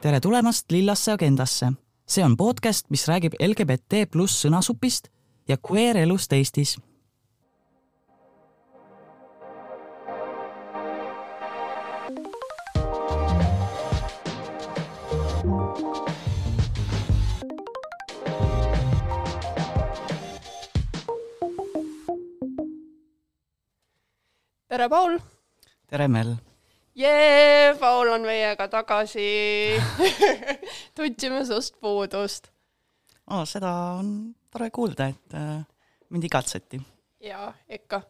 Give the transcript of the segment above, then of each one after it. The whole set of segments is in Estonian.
tere tulemast Lillasse agendasse. see on podcast, mis räägib LGBT pluss sõnasupist ja queer elust Eestis tere, Paul! tere, Mel! Jee, Paul on meiega tagasi tundsime sust puudust. oh, seda on tore kuulda, et äh, mind igatseti. jaa, ikka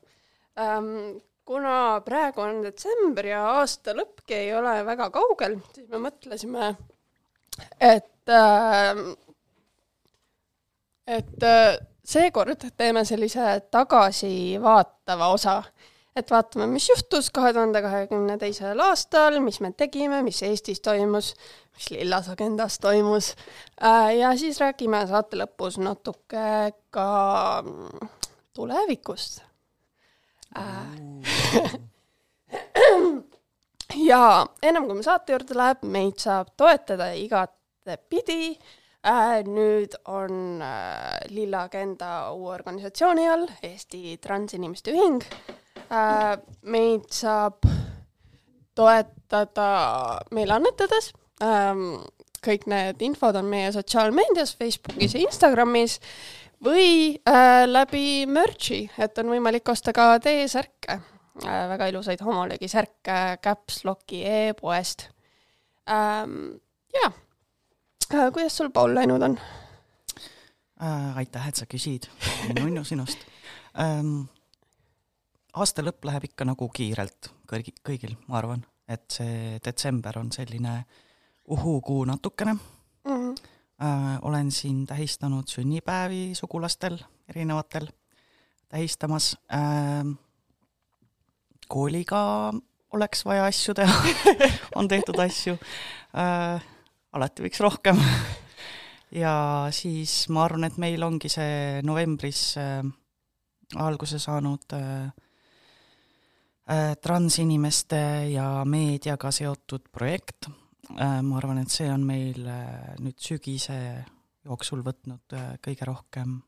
ähm,. kuna praegu on detsember ja aasta lõppki ei ole väga kaugel, siis me mõtlesime, et äh, et äh, seekord teeme sellise tagasivaatava osa et vaatame, mis juhtus kahe tuhande kahekümne teisel aastal, mis me tegime, mis Eestis toimus, mis Lillas agendas toimus. Äh, ja siis räägime saate lõpus natuke ka mm, tulevikust. Äh, ja ennem kui me saate juurde läheb, meid saab toetada igatepidi äh,. nüüd on Lilla Agenda uue organisatsiooni all, Eesti Transinimeste Ühing Äh, meid saab toetada meile annetades. Ähm, kõik need infod on meie sotsiaalmeedias, Facebookis ja Instagramis või äh, läbi merch'i, et on võimalik osta ka T-särke, äh, väga ilusaid homolegi särke Caps Locki e-poest. Ähm, jaa, kuidas sul, Paul, läinud on? aitäh, et sa küsid, nunnu sinust ähm, aasta lõpp läheb ikka nagu kiirelt kõigi, kõigil, ma arvan, et see detsember on selline uhuu-kuu natukene mm. -hmm. Äh, olen siin tähistanud sünnipäevi sugulastel, erinevatel, tähistamas äh,. kooliga oleks vaja asju teha on tehtud asju äh,, alati võiks rohkem ja siis ma arvan, et meil ongi see novembris äh, alguse saanud Äh, transinimeste ja meediaga seotud projekt. Äh, ma arvan, et see on meil äh, nüüd sügise jooksul võtnud kõige rohkem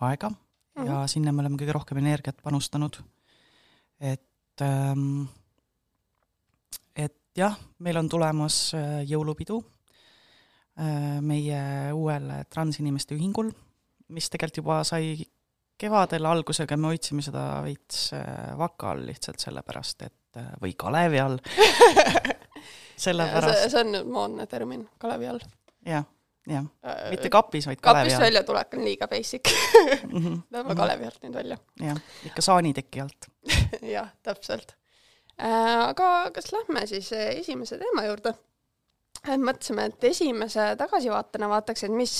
aega mm -hmm. ja sinna me oleme kõige rohkem energiat panustanud. et, ähm, et jah, meil on tulemas jõulupidu meie uuel transinimeste ühingul, mis tegelikult juba sai kevadel algusega me hoidsime seda veits äh, vaka all lihtsalt sellepärast, et äh, või kalevi all sellepärast. see on nüüd moodne termin, kalevi all ja,. jah, jah, äh, mitte kapis, vaid kalevi all. kapist väljatulek on liiga basic mm. -hmm. Lähme kalevi alt nüüd välja. jah, ikka saaniteki alt jah, täpselt äh,. aga kas lähme siis esimese teema juurde? mõtlesime, et esimese tagasivaatena vaataks, et mis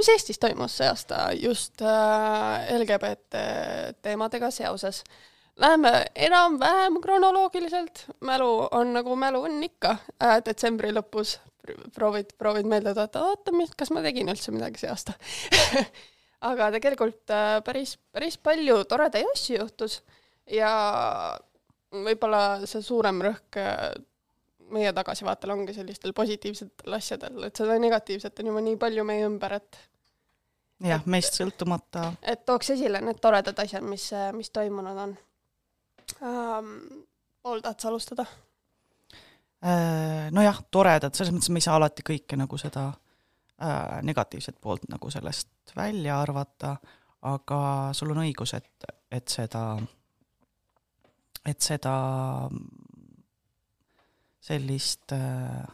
mis Eestis toimus see aasta just äh, LGBT teemadega seoses? Läheme enam-vähem kronoloogiliselt, mälu on nagu mälu on ikka. Äh, detsembri lõpus, proovid, proovid meelde tuletada, oota, kas ma tegin üldse midagi see aasta? Aga tegelikult äh, päris, päris palju toredaid asju juhtus ja võib-olla see suurem rõhk meie tagasivaatel ongi sellistel positiivsetel asjadel, et seda negatiivset on juba nii palju meie ümber, et jah, meist sõltumata. et tooks esile need toredad asjad, mis, mis toimunud on um,. Paul, tahad sa alustada? Äh, nojah, toredad, selles mõttes me ei saa alati kõike nagu seda äh, negatiivset poolt nagu sellest välja arvata, aga sul on õigus, et, et seda, et seda sellist äh,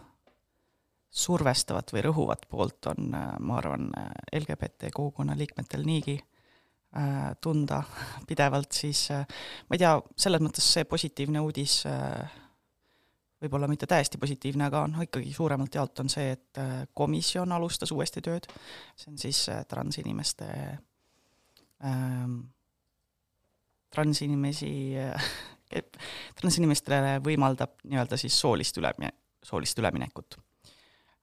survestavat või rõhuvat poolt on, äh, ma arvan, äh, LGBT kogukonna liikmetel niigi äh, tunda pidevalt, siis ma ei tea, selles mõttes see positiivne uudis võib-olla mitte täiesti positiivne, aga noh, ikkagi suuremalt jaolt on see, et komisjon alustas uuesti tööd, see on siis transinimeste ähm,, transinimesi transinimestele võimaldab nii-öelda siis soolist ülemine-, soolist üleminekut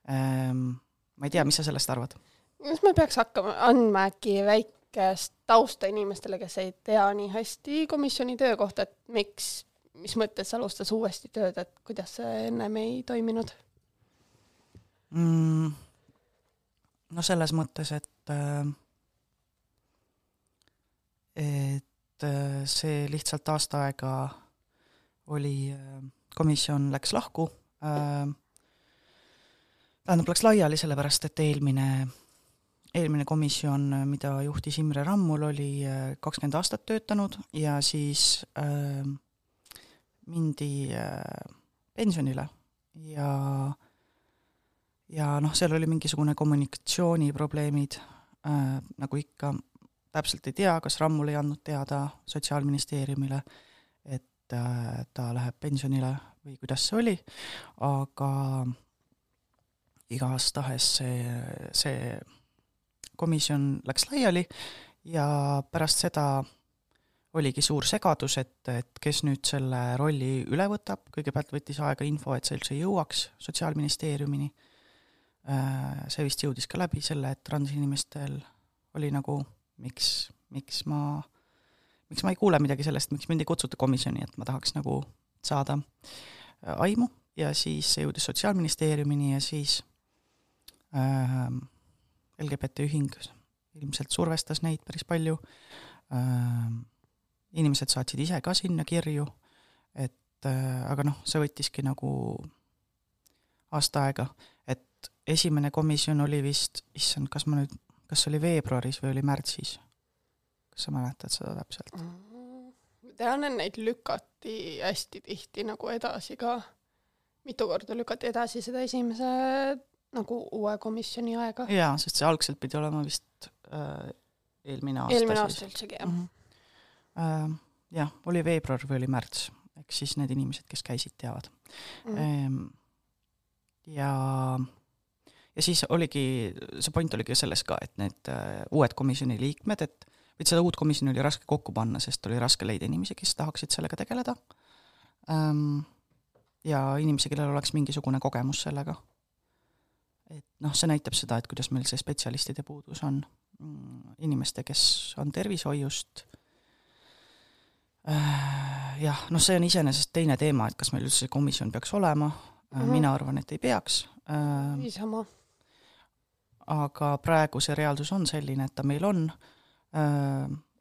ma ei tea, mis sa sellest arvad? kas me peaks hakkama andma äkki väikest tausta inimestele, kes ei tea nii hästi komisjoni töö kohta, et miks, mis mõttes alustas uuesti tööd, et kuidas see ennem ei toiminud? mm,? no selles mõttes, et äh, et äh, see lihtsalt aasta aega oli, äh, komisjon läks lahku, tähendab, läks laiali, sellepärast et eelmine, eelmine komisjon, mida juhtis Imre Rammul, oli kakskümmend aastat töötanud ja siis äh, mindi äh, pensionile. Ja ja noh, seal oli mingisugune kommunikatsiooniprobleemid äh,, nagu ikka, täpselt ei tea, kas Rammul ei andnud teada Sotsiaalministeeriumile, et äh, ta läheb pensionile või kuidas see oli, aga igastahes see, see komisjon läks laiali ja pärast seda oligi suur segadus, et, et kes nüüd selle rolli üle võtab, kõigepealt võttis aega info, et see üldse jõuaks Sotsiaalministeeriumini, äh, see vist jõudis ka läbi selle, et transinimestel oli nagu miks, miks ma, miks ma ei kuule midagi sellest, miks mind ei kutsuta komisjoni, et ma tahaks nagu saada aimu. Ja siis see jõudis Sotsiaalministeeriumini ja siis äh, LGBT ühing ilmselt survestas neid päris palju äh,, inimesed saatsid ise ka sinna kirju, et äh, aga noh, see võttiski nagu aasta aega, et esimene komisjon oli vist, issand, kas ma nüüd, kas see oli veebruaris või oli märtsis? kas sa mäletad seda täpselt? ma tean, et neid lükati hästi tihti nagu edasi ka, mitu korda lükati edasi seda esimese nagu uue komisjoni aega. jaa, sest see algselt pidi olema vist äh, eelmine aasta eelmine aasta üldsegi, jah mm. -hmm äh,. jah, oli veebruar või oli märts, eks siis need inimesed, kes käisid, teavad mm. -hmm. ja, ja siis oligi, see point oligi selles ka, et need uh, uued komisjoni liikmed, et et seda uut komisjoni oli raske kokku panna, sest oli raske leida inimesi, kes tahaksid sellega tegeleda ähm,. ja inimesi, kellel oleks mingisugune kogemus sellega. Et noh, see näitab seda, et kuidas meil see spetsialistide puudus on. Mm, inimeste, kes on tervishoiust Äh, jah, noh, see on iseenesest teine teema, et kas meil üldse komisjon peaks olema mm, -hmm. mina arvan, et ei peaks. Äh, niisama. aga praegu see reaalsus on selline, et ta meil on,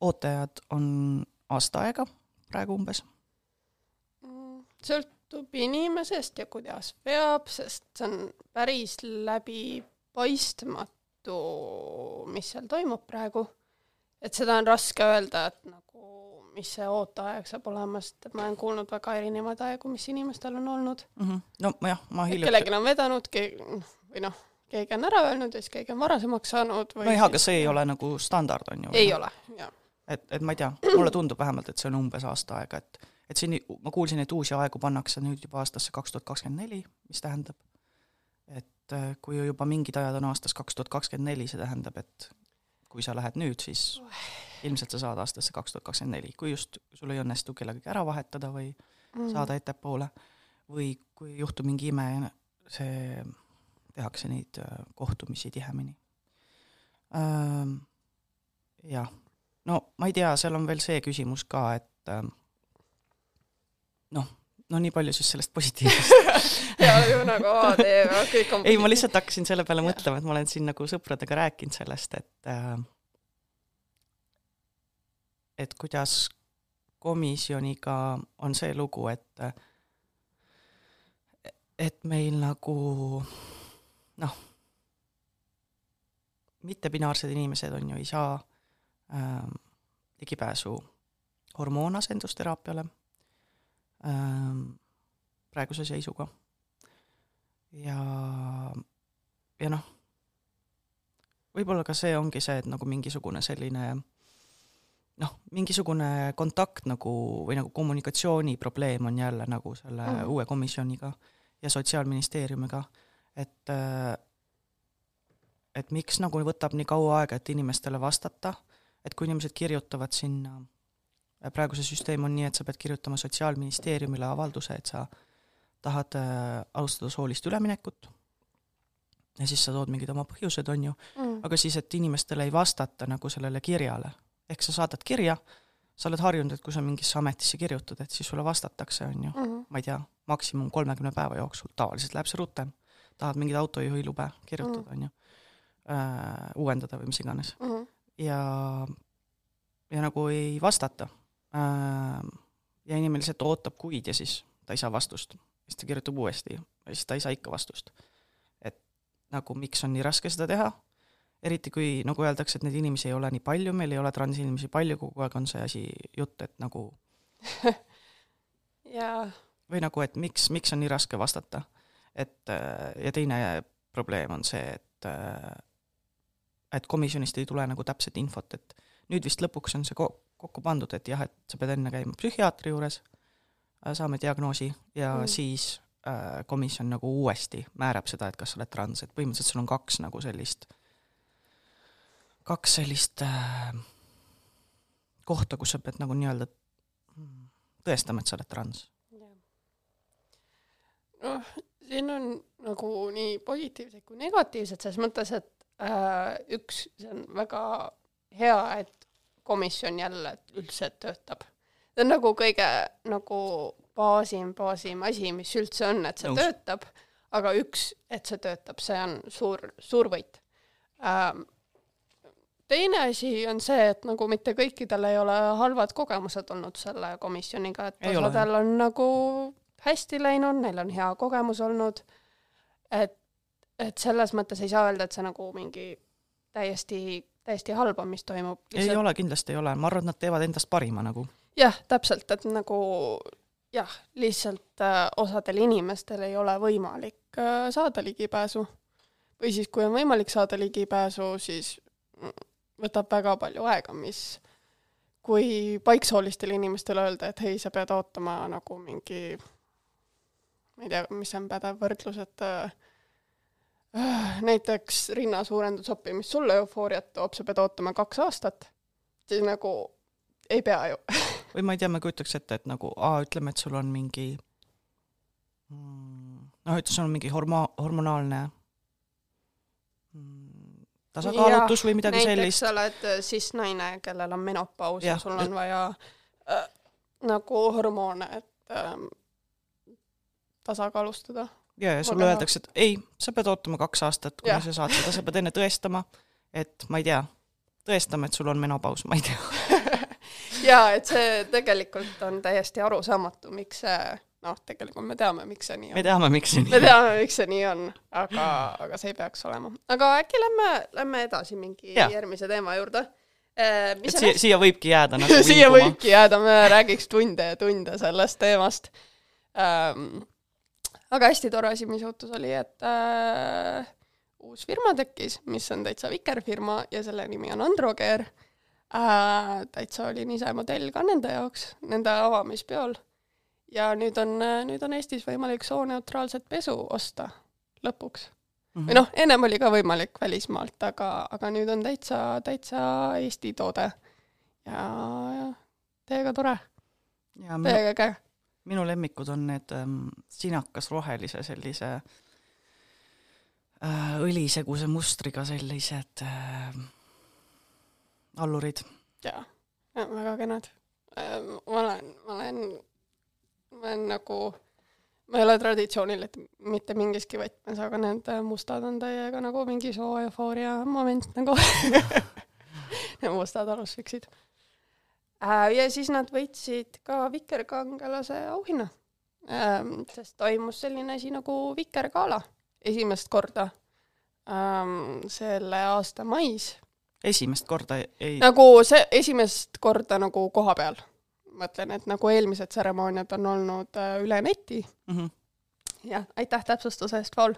ootajad on aasta aega praegu umbes. Mm, sõltub inimesest ja kuidas veab, sest see on päris läbipaistmatu, mis seal toimub praegu. et seda on raske öelda, et nagu mis see ooteaeg saab olema, sest ma olen kuulnud väga erinevaid aegu, mis inimestel on olnud mm. -hmm. no jah, ma hiljuti kellelgi on vedanud, keegi, või noh, keegi on ära öelnud ja siis keegi on varasemaks saanud või nojah, aga see ei ole nagu standard, on ju? ei ole, jah. et, et ma ei tea, mulle tundub vähemalt, et see on umbes aasta aega, et et siin, ma kuulsin, et uusi aegu pannakse nüüd juba aastasse kaks tuhat kakskümmend neli, mis tähendab, et äh, kui juba mingid ajad on aastas kaks tuhat kakskümmend neli, see tähendab, et kui sa lähed nüüd, siis ilmselt sa saad aastasse kaks tuhat kakskümmend neli, kui just sul ei õnnestu kellegagi ära vahetada või mm. saada ettepoole või kui juhtub mingi ime see, tehakse neid äh, kohtumisi tihemini. Jah, no ma ei tea, seal on veel see küsimus ka, et noh, no nii palju siis sellest positiivsest. Ja ju nagu AD, kõik on ei, ma lihtsalt hakkasin selle peale mõtlema, et ma olen siin nagu sõpradega rääkinud sellest, et äh, et kuidas komisjoniga on see lugu, et et meil nagu noh, mittepinaarsed inimesed on ju, ei saa äh, ligipääsu hormoonasendusterapiale. äh, praeguse seisuga. ja, ja noh, võib-olla ka see ongi see, et nagu mingisugune selline noh, mingisugune kontakt nagu või nagu kommunikatsiooniprobleem on jälle nagu selle mm. uue komisjoniga ja Sotsiaalministeeriumiga, et et miks nagu võtab nii kaua aega, et inimestele vastata, et kui inimesed kirjutavad sinna, praegu see süsteem on nii, et sa pead kirjutama Sotsiaalministeeriumile avalduse, et sa tahad äh, alustada soolist üleminekut ja siis sa tood mingid oma põhjused, on ju mm., aga siis, et inimestele ei vastata nagu sellele kirjale ehk sa saadad kirja, sa oled harjunud, et kui sa mingisse ametisse kirjutad, et siis sulle vastatakse, on ju mm, -hmm. ma ei tea, maksimum kolmekümne päeva jooksul, tavaliselt läheb see rutem. tahad mingeid autojuhilube kirjutada, on ju, uuendada või mis iganes mm. -hmm. ja, ja nagu ei vastata. Ja inimene lihtsalt ootab kuid ja siis ta ei saa vastust. siis ta kirjutab uuesti ja siis ta ei saa ikka vastust. et nagu miks on nii raske seda teha, eriti kui nagu öeldakse, et neid inimesi ei ole nii palju, meil ei ole transinimesi palju, kogu aeg on see asi jutt, et nagu jaa. või nagu, et miks, miks on nii raske vastata. et ja teine probleem on see, et et komisjonist ei tule nagu täpset infot, et nüüd vist lõpuks on see ko-, kokku pandud, et jah, et sa pead enne käima psühhiaatri juures, saame diagnoosi ja mm. siis äh, komisjon nagu uuesti määrab seda, et kas sa oled trans, et põhimõtteliselt sul on kaks nagu sellist, kaks sellist äh, kohta, kus sa pead nagu nii-öelda tõestama, et sa oled trans. noh, siin on nagu nii positiivsed kui negatiivsed, selles mõttes, et äh, üks, see on väga hea, et komisjon jälle üldse töötab. see on nagu kõige nagu baasim, baasim asi, mis üldse on, et see Nõus. töötab, aga üks, et see töötab, see on suur, suur võit ähm, teine asi on see, et nagu mitte kõikidel ei ole halvad kogemused olnud selle komisjoniga, et osadel on nagu hästi läinud, neil on hea kogemus olnud, et, et selles mõttes ei saa öelda, et see nagu mingi täiesti, täiesti halb on, mis toimub. ei ole, kindlasti ei ole, ma arvan, et nad teevad endast parima nagu. jah, täpselt, et nagu jah, lihtsalt äh, osadel inimestel ei ole võimalik äh, saada ligipääsu. või siis, kui on võimalik saada ligipääsu, siis võtab väga palju aega, mis kui paiksoolistele inimestele öelda, et hei, sa pead ootama nagu mingi, ma ei tea, mis on pädev võrdlus, et äh, näiteks rinnasuurendusoppi, mis sulle eufooriat toob, sa pead ootama kaks aastat, siis nagu ei pea ju või ma ei tea, ma kujutaks ette, et nagu aa, ütleme, et sul on mingi mm, noh, ütle, sul on mingi hormo-, hormonaalne tasakaalutus ja, või midagi näiteks sellist. sa oled äh, siis naine, kellel on menopaus ja, ja sul on vaja äh, nagu hormoone, et äh, tasakaalustada. Ja, ja sulle öeldakse, et ei, sa pead ootama kaks aastat, kuni sa saad seda, sa pead enne tõestama, et ma ei tea, tõestama, et sul on menopaus, ma ei tea jaa, et see tegelikult on täiesti arusaamatu, miks see noh, tegelikult me teame, miks see nii on. me teame, miks see nii on. me teame, miks see nii on, aga, aga see ei peaks olema. aga äkki lähme, lähme edasi mingi ja. järgmise teema juurde eh,. et siia, siia võibki jääda nagu siia võibki jääda, me räägiks tunde ja tunde sellest teemast ähm,. Aga hästi tore asi, mis juhtus, oli, et äh, uus firma tekkis, mis on täitsa vikerfirma ja selle nimi on Androgear äh,. täitsa olin ise modell ka nende jaoks, nende avamispeol ja nüüd on, nüüd on Eestis võimalik sooneutraalset pesu osta lõpuks mm. -hmm. või noh, ennem oli ka võimalik välismaalt, aga, aga nüüd on täitsa, täitsa Eesti toode. ja, ja täiega tore. täiega äge. Minu lemmikud on need ähm, sinakas-rohelise sellise äh, õliseguse mustriga sellised äh, allurid. jaa, väga kenad äh,. ma olen, ma olen ma olen nagu, ma ei ole traditsioonil, et mitte mingiski võtmes, aga need mustad on täiega nagu mingi soo eufooria moment nagu mustad alusfiksid äh,. Ja siis nad võitsid ka Vikerkangelase auhinna ähm,, sest toimus selline asi nagu Vikergala esimest korda ähm, selle aasta mais. esimest korda ei? nagu see esimest korda nagu koha peal mõtlen, et nagu eelmised tseremooniad on olnud äh, üle neti mm. -hmm. jah, aitäh täpsustuse eest, Paul.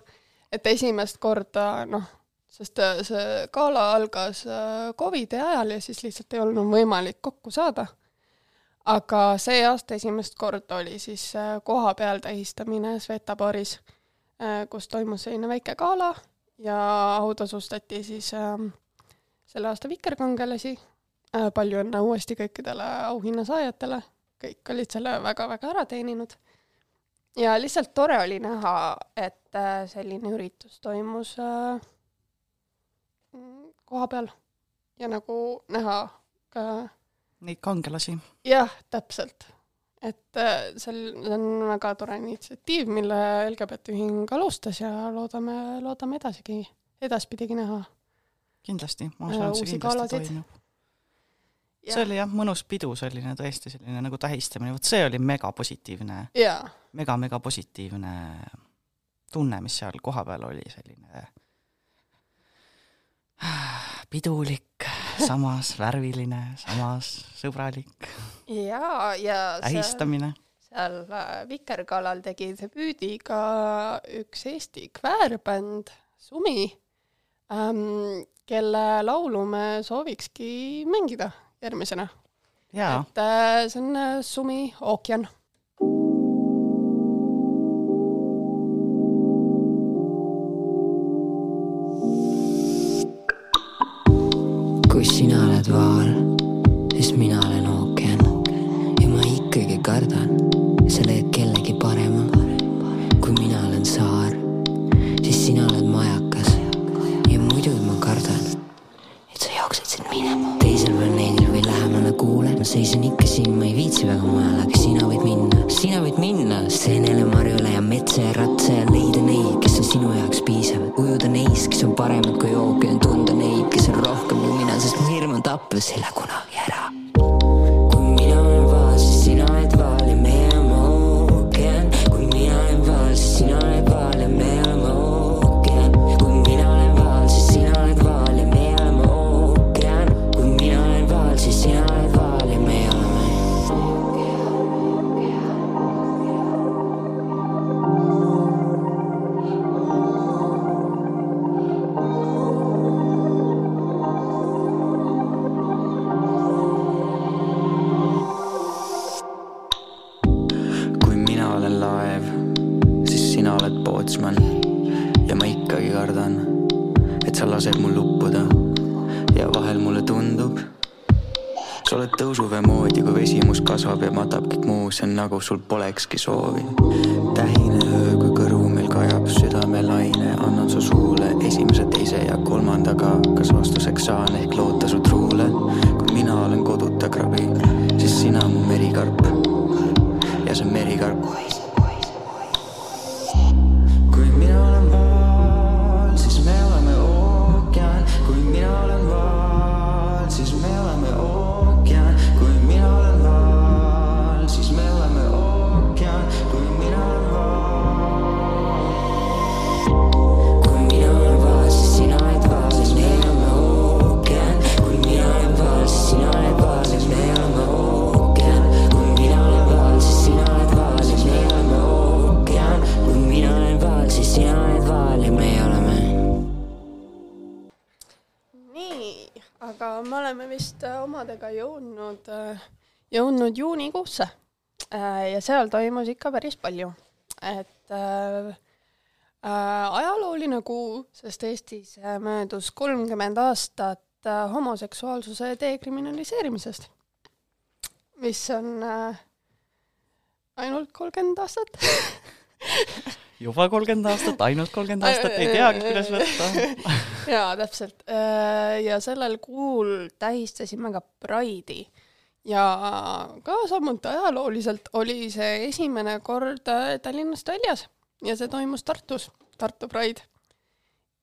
et esimest korda noh, sest äh, see gala algas äh, Covidi ajal ja siis lihtsalt ei olnud võimalik kokku saada. aga see aasta esimest korda oli siis kohapeal tähistamine Sveta baaris, kus toimus selline väike gala ja autasustati siis selle aasta vikerkangelasi Äh, palju õnne uuesti kõikidele auhinna saajatele, kõik olid selle väga-väga ära teeninud. ja lihtsalt tore oli näha, et äh, selline üritus toimus äh, koha peal ja nagu näha ka Neid kangelasi. jah, täpselt. et äh, seal on väga tore initsiatiiv, mille LGBT Ühing alustas ja loodame, loodame edasigi, edaspidigi näha. kindlasti, ma Äh, usun, see kindlasti toimub. see oli jah, mõnus pidu selline tõesti selline nagu tähistamine, vot see oli megapositiivne, jaa, mega-mega positiivne tunne, mis seal kohapeal oli, selline pidulik, samas värviline, samas sõbralik ja see tähistamine. seal äh, Vikerkaalal tegi debüüdi ka üks Eesti kväärbänd Sumi ähm,, kelle laulu me soovikski mängida järgmisena. et äh, see on äh, Sumi ookean. vaal, siis mina olen ookean ja ma ikkagi kardan, sa leiad kellegi parema. kui mina olen saar, siis sina oled majakas ja muidugi ma kardan, et sa jooksed siit minema. teisel planeedil või lähemale kuule, ma seisan ikka siin, ma ei viitsi väga mujale, aga sina võid minna, sina võid minna seenele, marjule ja metsa ja ratsa ja leida neid, kes on sinu jaoks piisavad, ujuda neis, kes on paremad kui ookean, tunda neid, kes on rohkem kui mina, sest hirm on tappev, lähe kunagi ära. Oled pootsman. Ja ma ikkagi kardan, et sa lased mul uppuda ja vahel mulle tundub, sa oled tõusuvee moodi, kui vesimus kasvab ja matab kõik muu, see on nagu sul polekski soovi. tähine öö, kui kõrvu meil kajab südamelaine, annan su suule esimese, teise ja kolmandaga, kas vastuseks saan äh, omadega jõudnud, jõudnud juunikuusse. ja seal toimus ikka päris palju. et äh, äh, ajalooline kuu, sest Eestis äh, möödus kolmkümmend aastat äh, homoseksuaalsuse dekriminaliseerimisest, mis on äh, ainult kolmkümmend aastat. juba kolmkümmend aastat, ainult kolmkümmend aastat, ei teagi, kuidas võtta. jaa, täpselt. ja sellel kuul tähistasime ka Pride'i ja ka samuti ajalooliselt oli see esimene kord äh, Tallinnast väljas ja see toimus Tartus, Tartu Pride.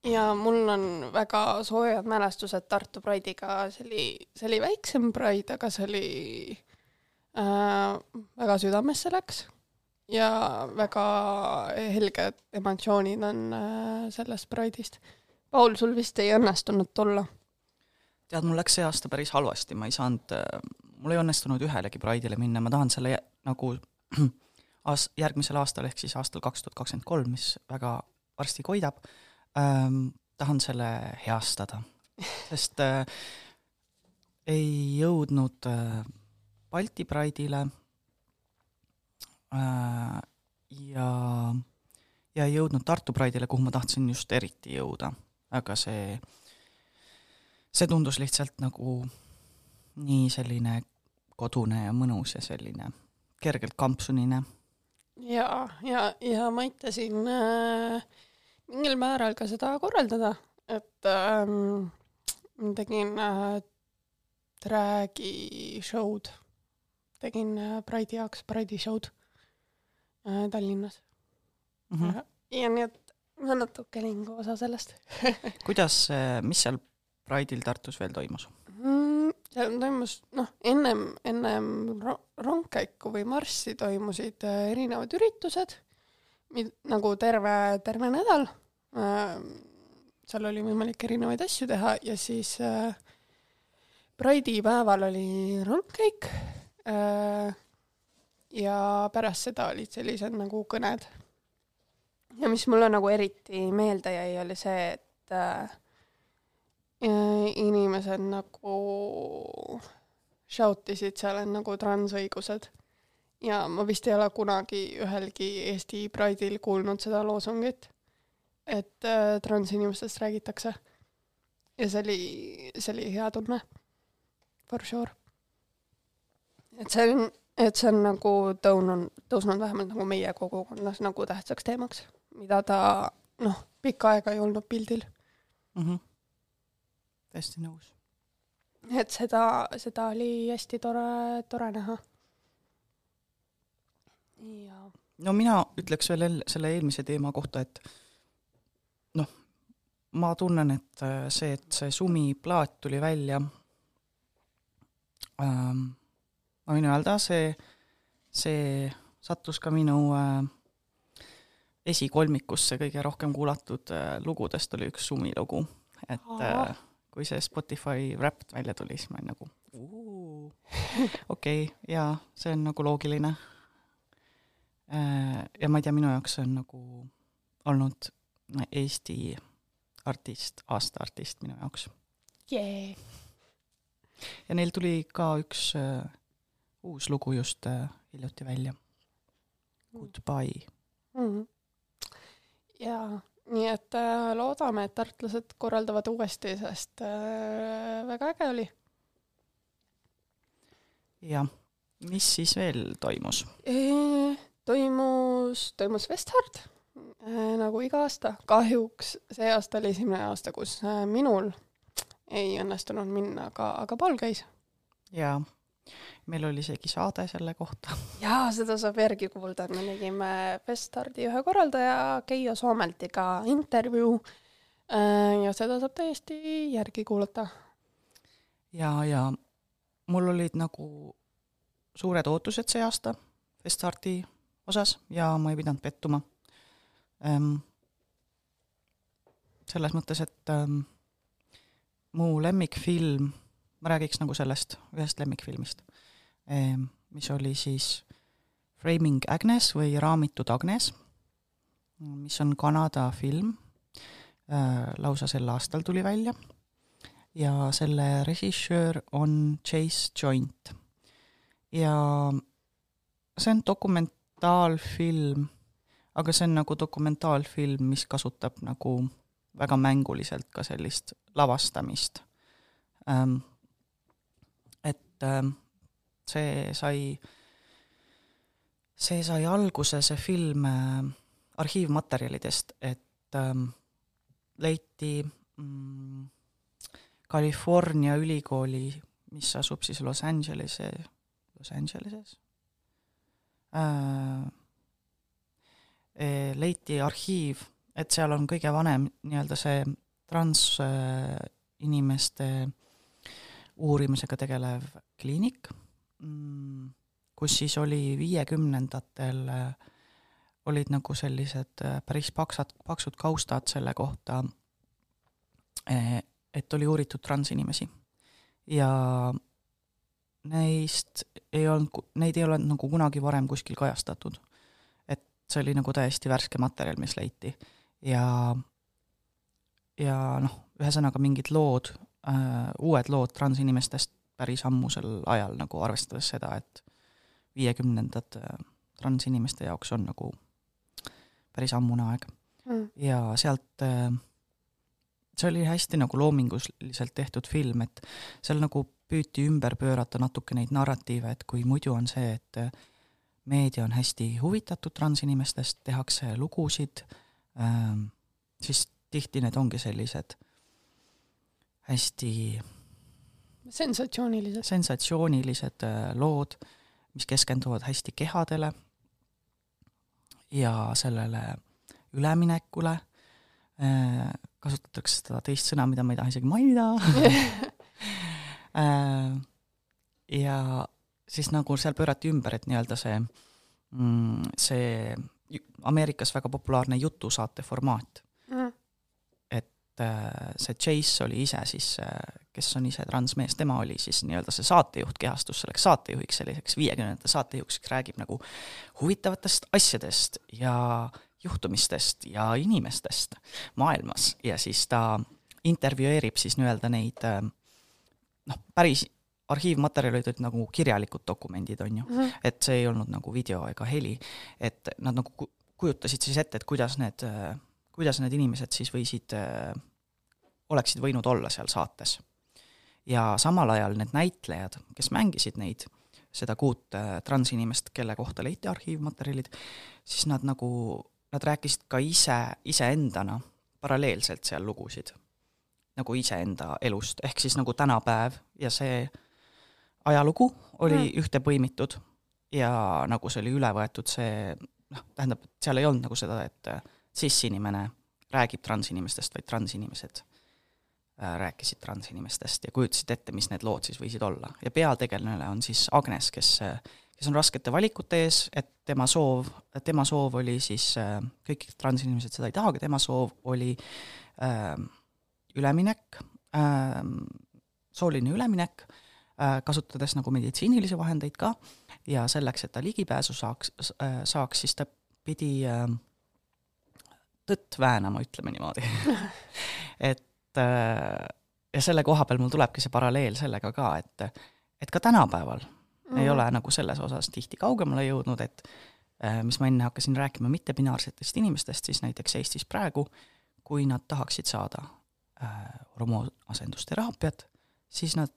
ja mul on väga soojad mälestused Tartu Pride'iga, see oli, see oli väiksem Pride, aga see oli äh,, väga südamesse läks ja väga helged emotsioonid on äh, sellest Pride'ist. Paul, sul vist ei õnnestunud tulla? tead, mul läks see aasta päris halvasti, ma ei saanud, mul ei õnnestunud ühelegi Pride'ile minna, ma tahan selle nagu aas-, järgmisel aastal ehk siis aastal kaks tuhat kakskümmend kolm, mis väga varsti koidab ähm,, tahan selle heastada, sest äh, ei jõudnud äh, Balti Pride'ile äh, ja, ja ei jõudnud Tartu Pride'ile, kuhu ma tahtsin just eriti jõuda, aga see see tundus lihtsalt nagu nii selline kodune ja mõnus ja selline kergelt kampsunine. ja, ja, ja ma aitasin äh, mingil määral ka seda korraldada, et ähm, tegin äh, drag'i show'd. Tegin äh, Pride'i jaoks Pride'i show'd äh, Tallinnas mm. mm. -hmm. ja nii et ma natuke olin ka osa sellest kuidas, mis seal Pride'il Tartus veel toimus? mm,. seal toimus, noh, ennem, ennem ro- rongkäiku või marssi toimusid äh, erinevad üritused, nagu terve, terve nädal äh,. seal oli võimalik erinevaid asju teha ja siis äh, Pride'i päeval oli rongkäik äh, ja pärast seda olid sellised nagu kõned. ja mis mulle nagu eriti meelde jäi, oli see, et äh, inimesed nagu shout isid seal, et nagu transõigused. ja ma vist ei ole kunagi ühelgi Eesti Pride'il kuulnud seda loosungit, et äh, transinimestest räägitakse. ja see oli, see oli hea tunne. For sure. et see on, et see on nagu tõunud, tõusnud vähemalt nagu meie kogukonnas nagu tähtsaks teemaks, mida ta noh, pikka aega ei olnud pildil. mm. -hmm. täiesti nõus. et seda, seda oli hästi tore, tore näha. ja no mina ütleks veel el- selle eelmise teema kohta, et noh, ma tunnen, et äh, see, et see Sumi plaat tuli välja ähm,, võin öelda, see, see sattus ka minu äh, esikolmikusse kõige rohkem kuulatud äh, lugudest oli üks Sumi lugu, et äh, kui see Spotify Wrapped välja tuli, siis ma olin nagu okei okay,, jaa, see on nagu loogiline. ja ma ei tea, minu jaoks see on nagu olnud Eesti artist, aasta artist minu jaoks. yeah.. ja neil tuli ka üks äh, uus lugu just äh, hiljuti välja. Goodbye. mm.. ja nii et äh, loodame, et tartlased korraldavad uuesti, sest äh, väga äge oli. jah, mis siis veel toimus? toimus, toimus Vesthard äh, nagu iga aasta. kahjuks see aasta oli esimene aasta, kus äh, minul ei õnnestunud minna, aga, aga Paul käis. jaa, meil oli isegi saade selle kohta. jaa, seda saab järgi kuulda, et me tegime Festhardi ühe korraldaja Keijo Soomeltiga intervjuu äh, ja seda saab täiesti järgi kuulata. ja, ja mul olid nagu suured ootused see aasta Festarti osas ja ma ei pidanud pettuma ähm,. selles mõttes, et ähm, mu lemmikfilm, ma räägiks nagu sellest ühest lemmikfilmist ähm,, mis oli siis Framing Agnes või Raamitud Agnes, mis on Kanada film äh,, lausa sel aastal tuli välja ja selle režissöör on Chase Joint. ja see on dokumentaalfilm, aga see on nagu dokumentaalfilm, mis kasutab nagu väga mänguliselt ka sellist lavastamist ähm,. Et ähm, see sai, see sai alguse, see film äh, arhiivmaterjalidest, et ähm, leiti mm, California ülikooli, mis asub siis Los Angelese, Los Angeleses? Äh,, leiti arhiiv, et seal on kõige vanem nii-öelda see transinimeste uurimisega tegelev kliinik mm,, kus siis oli viiekümnendatel äh, olid nagu sellised äh, päris paksad, paksud kaustad selle kohta eh, et oli uuritud transinimesi ja neist ei olnud, neid ei ole nagu kunagi varem kuskil kajastatud. et see oli nagu täiesti värske materjal, mis leiti ja ja noh, ühesõnaga mingid lood äh,, uued lood transinimestest päris ammusel ajal nagu arvestades seda, et viiekümnendad äh, transinimeste jaoks on nagu päris ammune aeg Mm. ja sealt äh, see oli hästi nagu loominguliselt tehtud film, et seal nagu püüti ümber pöörata natuke neid narratiive, et kui muidu on see, et äh, meedia on hästi huvitatud transinimestest, tehakse lugusid siis tihti need ongi sellised hästi sensatsioonilised. sensatsioonilised äh, lood, mis keskenduvad hästi kehadele ja sellele üleminekule, kasutatakse seda teist sõna, mida ma ei taha isegi mainida ja siis nagu seal pöörati ümber, et nii-öelda see, mm, see Ameerikas väga populaarne jutusaate formaat. Et äh, see Chase oli ise siis, kes on ise transmees, tema oli siis nii-öelda see saatejuht, kehastus selleks saatejuhiks, selliseks viiekümnendate saatejuhiks, kes räägib nagu huvitavatest asjadest ja juhtumistest ja inimestest maailmas. Ja siis ta intervjueerib siis nii-öelda neid äh, noh, päris arhiivmaterjalid olid nagu kirjalikud dokumendid, on ju, Mhm. et see ei olnud nagu video ega heli, et nad nagu ku- kujutasid siis ette, et kuidas need, kuidas need inimesed siis võisid, oleksid võinud olla seal saates. ja samal ajal need näitlejad, kes mängisid neid, seda kuut äh, transinimest, kelle kohta leiti arhiivmaterjalid, siis nad nagu, nad rääkisid ka ise, iseendana paralleelselt seal lugusid. nagu iseenda elust, ehk siis nagu tänapäev ja see ajalugu oli Mm. ühte põimitud ja nagu see oli üle võetud, see noh, tähendab, seal ei olnud nagu seda, et cis-inimene räägib transinimestest, vaid transinimesed äh, rääkisid transinimestest ja kujutasid ette, mis need lood siis võisid olla. ja peategelane on siis Agnes, kes, kes on raskete valikute ees, et tema soov, tema soov oli siis, kõik transinimesed seda ei taha, aga tema soov oli äh, üleminek äh,, sooline üleminek äh,, kasutades nagu meditsiinilisi vahendeid ka ja selleks, et ta ligipääsu saaks äh,, saaks, siis ta pidi äh, tõtt väänama, ütleme niimoodi et äh, ja selle koha peal mul tulebki see paralleel sellega ka, et et ka tänapäeval mm. ei ole nagu selles osas tihti kaugemale jõudnud, et äh, mis ma enne hakkasin rääkima mittebinaarsetest inimestest, siis näiteks Eestis praegu, kui nad tahaksid saada äh, hormoonasendusterapiat, siis nad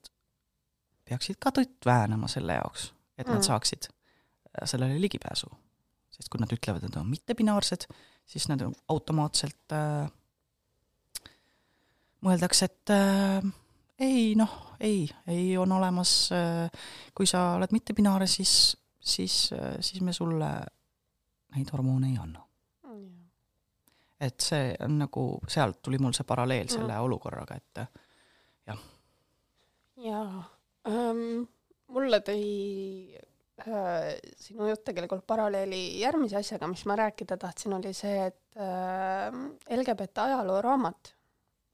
peaksid ka tõtt väänama selle jaoks, et nad Mm. saaksid sellele ligipääsu. sest kui nad ütlevad, et nad on mittebinaarsed, siis nad automaatselt äh, mõeldakse, et äh, ei noh, ei, ei on olemas äh,, kui sa oled mittebinaarne, siis, siis äh,, siis me sulle neid hormoone ei anna. et see on nagu, sealt tuli mul see paralleel selle Mm. olukorraga, et jaa ähm,, mulle tõi äh, sinu jutt tegelikult paralleeli järgmise asjaga, mis ma rääkida tahtsin, oli see, et äh, LGBT ajalooraamat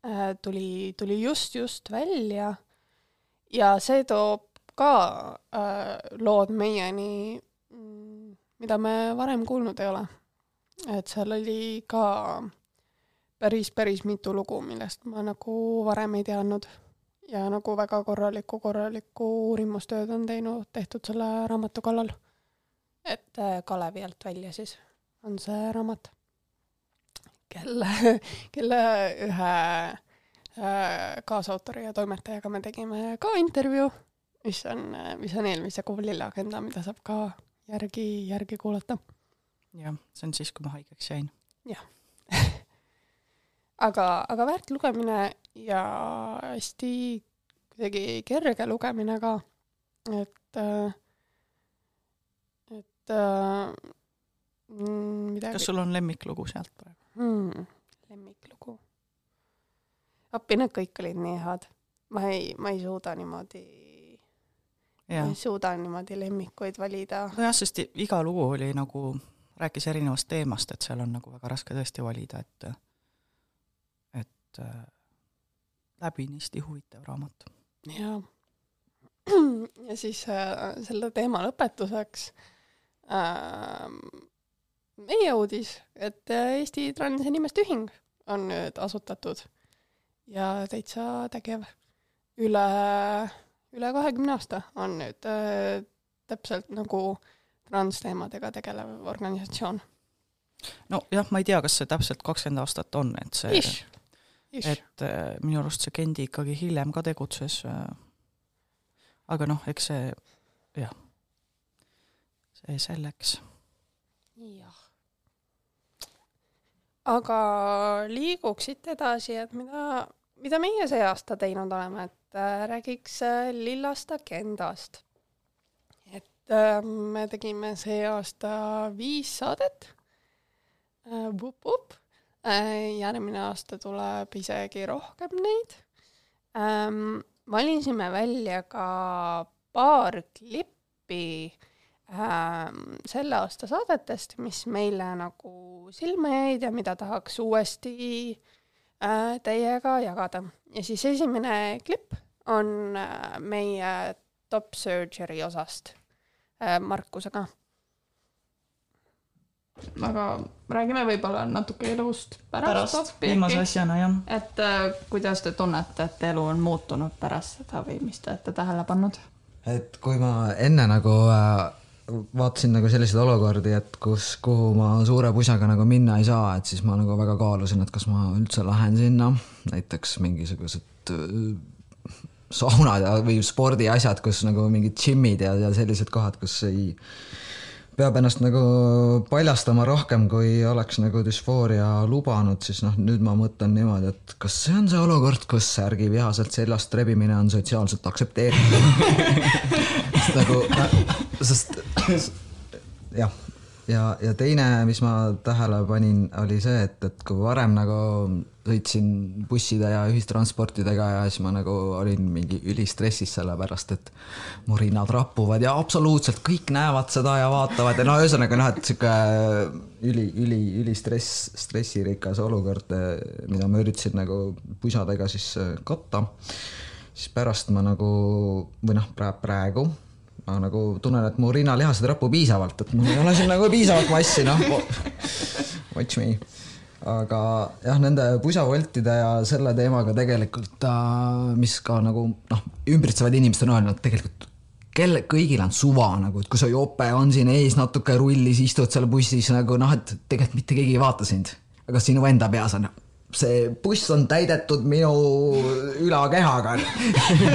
äh, tuli, tuli just, just välja ja see toob ka äh, lood meieni, mm, mida me varem kuulnud ei ole. et seal oli ka päris, päris mitu lugu, millest ma nagu varem ei teadnud ja nagu väga korralikku, korralikku uurimustööd on teinud, tehtud selle raamatu kallal. et äh, Kalevi alt välja siis on see raamat, kelle, kelle ühe äh, kaasautori ja toimetajaga me tegime ka intervjuu, mis on, mis on eelmise kuu Lille agenda, mida saab ka järgi, järgi kuulata. jah, see on siis, kui ma haigeks jäin. aga, aga väärt lugemine ja hästi kuidagi kerge lugemine ka, et, et mm, midagi kas sul on lemmiklugu sealt praegu? hmm, lemmiklugu. appi, need kõik olid nii head. ma ei, ma ei suuda niimoodi, ma jah, ei suuda niimoodi lemmikuid valida. nojah, sest iga lugu oli nagu, rääkis erinevast teemast, et seal on nagu väga raske tõesti valida, et et äh, läbinisti huvitav raamat. jaa. ja siis äh, selle teema lõpetuseks äh, meie uudis, et äh, Eesti Transinimeste Ühing on nüüd asutatud ja täitsa tegev. üle, üle kahekümne aasta on nüüd äh, täpselt nagu transteemadega tegelev organisatsioon. nojah, ma ei tea, kas see täpselt kakskümmend aastat on, et see, Ish, ish. Et äh, minu arust see Gendi ikkagi hiljem ka tegutses äh,. aga noh, eks see, jah, see selleks. jah. aga liiguks siit edasi, et mida, mida meie see aasta teinud oleme, et äh, räägiks äh, lillast agendast. et äh, me tegime see aasta viis saadet äh,. Vup-vup. Järgmine aasta tuleb isegi rohkem neid ähm,. valisime välja ka paar klippi ähm, selle aasta saadetest, mis meile nagu silma jäid ja mida tahaks uuesti äh, teiega jagada. ja siis esimene klipp on äh, meie top surgery osast äh, Markusega. Aga räägime võib-olla natuke elust pärast, pärast, viimase asjana jah. et äh, kuidas te tunnete, et elu on muutunud pärast seda või mis te olete tähele pannud? et kui ma enne nagu äh, vaatasin nagu selliseid olukordi, et kus, kuhu ma suure pusaga nagu minna ei saa, et siis ma nagu väga kaalusin, et kas ma üldse lähen sinna, näiteks mingisugused äh, saunad ja, või spordiasjad, kus nagu mingid džimmid ja, ja sellised kohad, kus ei, peab ennast nagu paljastama rohkem, kui oleks nagu düsfooria lubanud, siis noh, nüüd ma mõtlen niimoodi, et kas see on see olukord, kus särgi vihaselt seljast rebimine on sotsiaalselt aktsepteeritav. nagu, sest jah, ja, ja teine, mis ma tähele panin, oli see, et, et kui varem nagu sõitsin busside ja ühistransportidega ja siis ma nagu olin mingi ülistressis sellepärast, et mu rinnad rapuvad ja absoluutselt kõik näevad seda ja vaatavad ja no ühesõnaga noh, et sihuke üli, üli, ülistress, stressirikas olukord, mida ma üritasin nagu pusadega siis katta. Siis pärast ma nagu või noh, praegu ma nagu tunnen, et mu rinnalihased rapu piisavalt, et mul ei ole siin nagu piisavalt massi, noh. Watch me. aga jah, nende pusavoltide ja selle teemaga tegelikult, mis ka nagu noh, ümbritsevad inimesed on öelnud, tegelikult kelle, kõigil on suva nagu, et kui su jope on siin ees natuke rullis, istud seal bussis nagu noh, et tegelikult mitte keegi ei vaata sind. aga sinu enda peas on see buss on täidetud minu ülakehaga.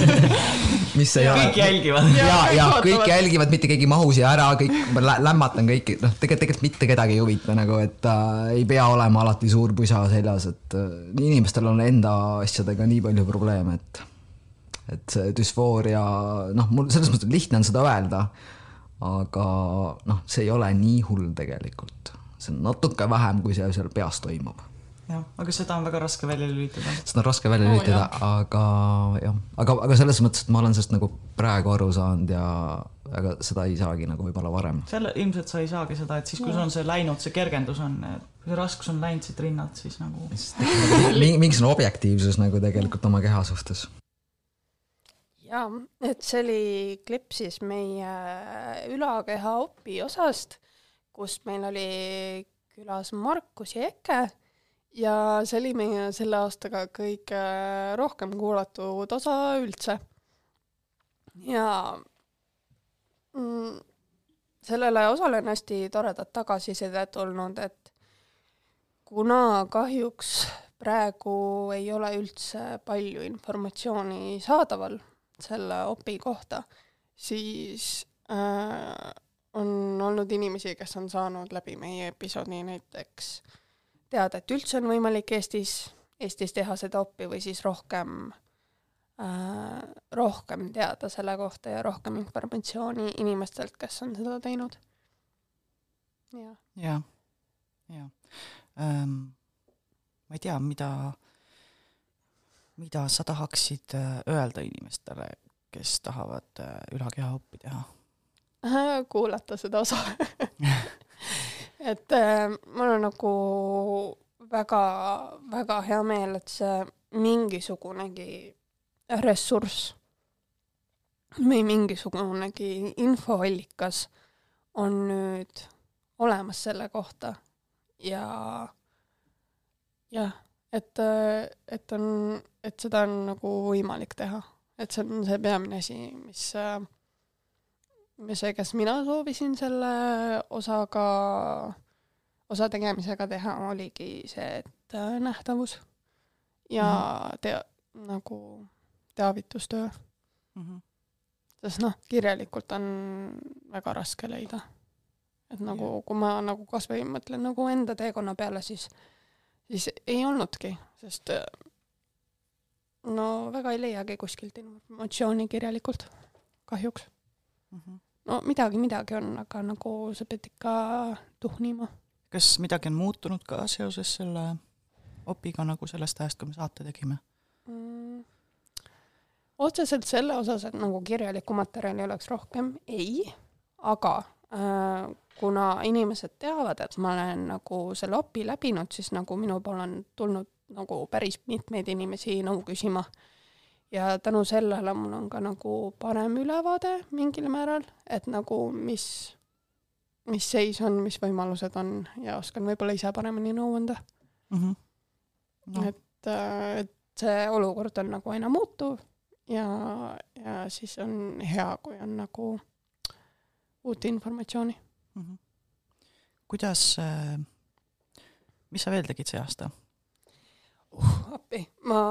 mis ei ole. kõik jälgivad. ja, ja, kõik ja kõik jälgivad, mitte keegi ei mahu siia ära, kõik, ma lä- lämmatan kõiki, noh, tegelikult, tegelikult mitte kedagi ei huvita nagu, et äh, ei pea olema alati suur pusa seljas, et äh, inimestel on enda asjadega nii palju probleeme, et et see düsfooria, noh, mul selles mõttes lihtne on seda öelda, aga noh, see ei ole nii hull tegelikult. see on natuke vähem, kui see seal peas toimub jah, aga seda on väga raske välja lülitada. seda on raske välja lülitada oh,, aga jah, aga, aga selles mõttes, et ma olen sellest nagu praegu aru saanud ja aga seda ei saagi nagu võib-olla varem. selle, ilmselt sa ei saagi seda, et siis, kui sul on see läinud, see kergendus on, kui see raskus on läinud siit rinnalt, siis nagu mingisugune objektiivsus nagu tegelikult oma keha suhtes. jaa, et see oli klipp siis meie ülakeha opi osast, kus meil oli külas Markus ja Eke ja see oli meie selle aastaga kõige rohkem kuulatud osa üldse. ja mm, sellele osale on hästi toredat tagasisidet tulnud, et kuna kahjuks praegu ei ole üldse palju informatsiooni saadaval selle opi kohta, siis äh, on olnud inimesi, kes on saanud läbi meie episoodi näiteks teada, et üldse on võimalik Eestis, Eestis teha seda opi või siis rohkem äh,, rohkem teada selle kohta ja rohkem informatsiooni inimestelt, kes on seda teinud. jah, jah, jah ähm,. ma ei tea, mida, mida sa tahaksid äh, öelda inimestele, kes tahavad äh, ülakeha oppi teha? kuulata seda osa. et äh, mul on nagu väga-väga hea meel, et see mingisugunegi ressurss või mingisugunegi infoallikas on nüüd olemas selle kohta. Ja jah, et, et on, et seda on nagu võimalik teha, et see on see peamine asi, mis äh, see, kes mina soovisin selle osaga, osa tegemisega teha, oligi see, et äh, nähtavus ja tea-, nagu teavitustöö, Mhm. sest noh, kirjalikult on väga raske leida. et nagu, kui ma nagu kasvõi mõtlen nagu enda teekonna peale, siis, siis ei olnudki, sest äh, no väga ei leiagi kuskilt informatsiooni kirjalikult, kahjuks. Mhm. No midagi, midagi on, aga nagu sa pead ikka tuhnima. kas midagi on muutunud ka seoses selle opiga nagu sellest ajast, kui me saate tegime mm.? otseselt selle osas, et nagu kirjalikku materjali oleks rohkem, ei, aga äh, kuna inimesed teavad, et ma olen nagu selle opi läbinud, siis nagu minu poole on tulnud nagu päris mitmeid inimesi nõu küsima. Ja tänu sellele mul on ka nagu parem ülevaade mingil määral, et nagu mis, mis seis on, mis võimalused on ja oskan võib-olla ise paremini nõu anda mm. -hmm. No. et, äh, et see olukord on nagu aina muutuv ja, ja siis on hea, kui on nagu uut informatsiooni mm. -hmm. kuidas, äh, mis sa veel tegid see aasta? Uh, appi, ma,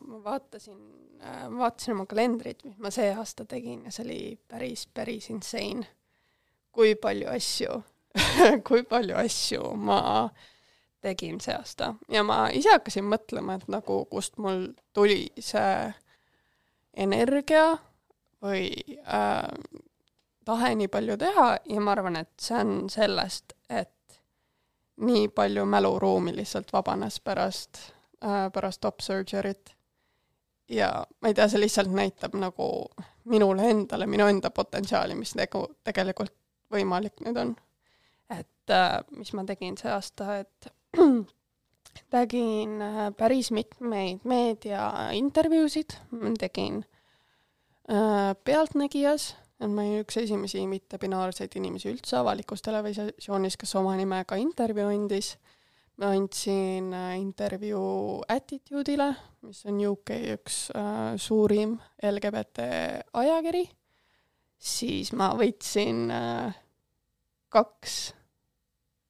ma vaatasin, äh, vaatasin oma kalendrit, mis ma see aasta tegin ja see oli päris, päris insane. kui palju asju kui palju asju ma tegin see aasta ja ma ise hakkasin mõtlema, et nagu kust mul tuli see energia või äh, tahe nii palju teha ja ma arvan, et see on sellest, et nii palju mäluruumi lihtsalt vabanes pärast äh,, pärast top surgery't. ja ma ei tea, see lihtsalt näitab nagu minule endale, minu enda potentsiaali, mis nagu tegelikult võimalik nüüd on. et äh, mis ma tegin see aasta, et tegin äh, päris mitmeid meediaintervjuusid, tegin äh, Pealtnägijas ma olin üks esimesi mittepinaarseid inimesi üldse avalikus televisioonis, kes oma nimega intervjuu andis. Ma andsin äh, intervjuu Attitude'ile, mis on UK üks äh, suurim LGBT ajakiri. siis ma võitsin äh, kaks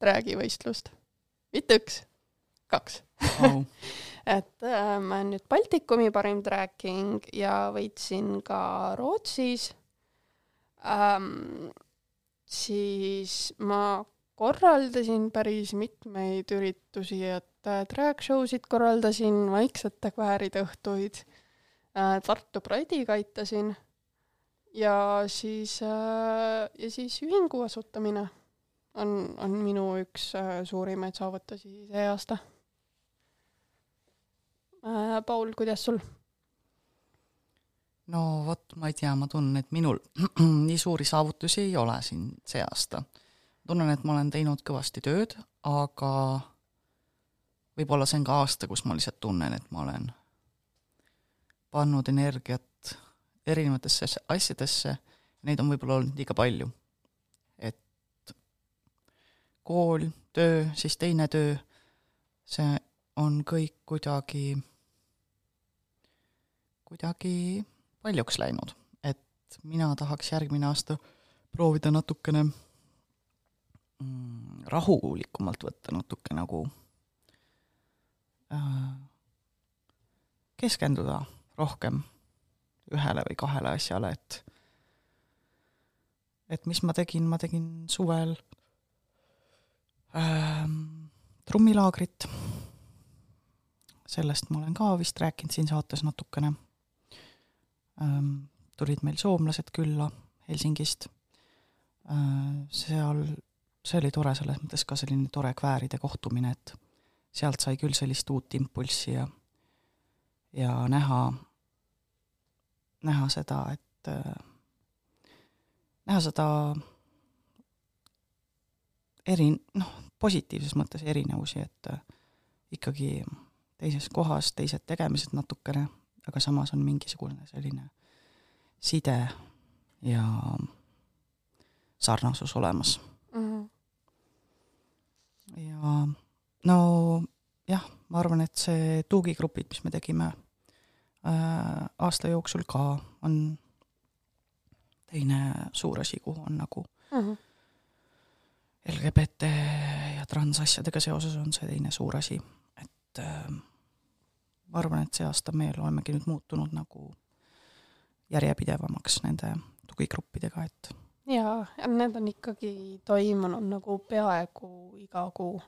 träägivõistlust, mitte üks, kaks oh. et äh, ma olen nüüd Baltikumi parim tracking ja võitsin ka Rootsis ähm,, siis ma korraldasin päris mitmeid üritusi, et äh, drag show sid korraldasin, vaiksete kvääride õhtuid äh,, Tartu Pride'iga aitasin ja siis äh,, ja siis ühingu asutamine on, on minu üks suurimaid saavutusi see aasta. Paul, kuidas sul? no vot, ma ei tea, ma tunnen, et minul nii suuri saavutusi ei ole siin see aasta. Tunnen, et ma olen teinud kõvasti tööd, aga võib-olla see on ka aasta, kus ma lihtsalt tunnen, et ma olen pannud energiat erinevatesse asjadesse, neid on võib-olla olnud liiga palju. et kool, töö, siis teine töö, see on kõik kuidagi, kuidagi paljuks läinud, et mina tahaks järgmine aasta proovida natukene rahulikumalt võtta, natuke nagu äh, keskenduda rohkem ühele või kahele asjale, et et mis ma tegin, ma tegin suvel äh, trummilaagrit, sellest ma olen ka vist rääkinud siin saates natukene. Ähm, tulid meil soomlased külla Helsingist, äh, seal, see oli tore, selles mõttes ka selline tore kvääride kohtumine, et sealt sai küll sellist uut impulssi ja ja näha, näha seda, et äh, näha seda eri, noh, positiivses mõttes erinevusi, et ikkagi teises kohas teised tegemised natukene aga samas on mingisugune selline side ja sarnasus olemas mm. -hmm. Ja no jah, ma arvan, et see tuugigrupid, mis me tegime äh, aasta jooksul ka, on teine suur asi, kuhu on nagu mm -hmm. LGBT ja transasjadega seoses on see teine suur asi, et äh, ma arvan, et see aasta me olemegi nüüd muutunud nagu järjepidevamaks nende tugigruppidega, et jaa, need on ikkagi toimunud nagu peaaegu iga kuu.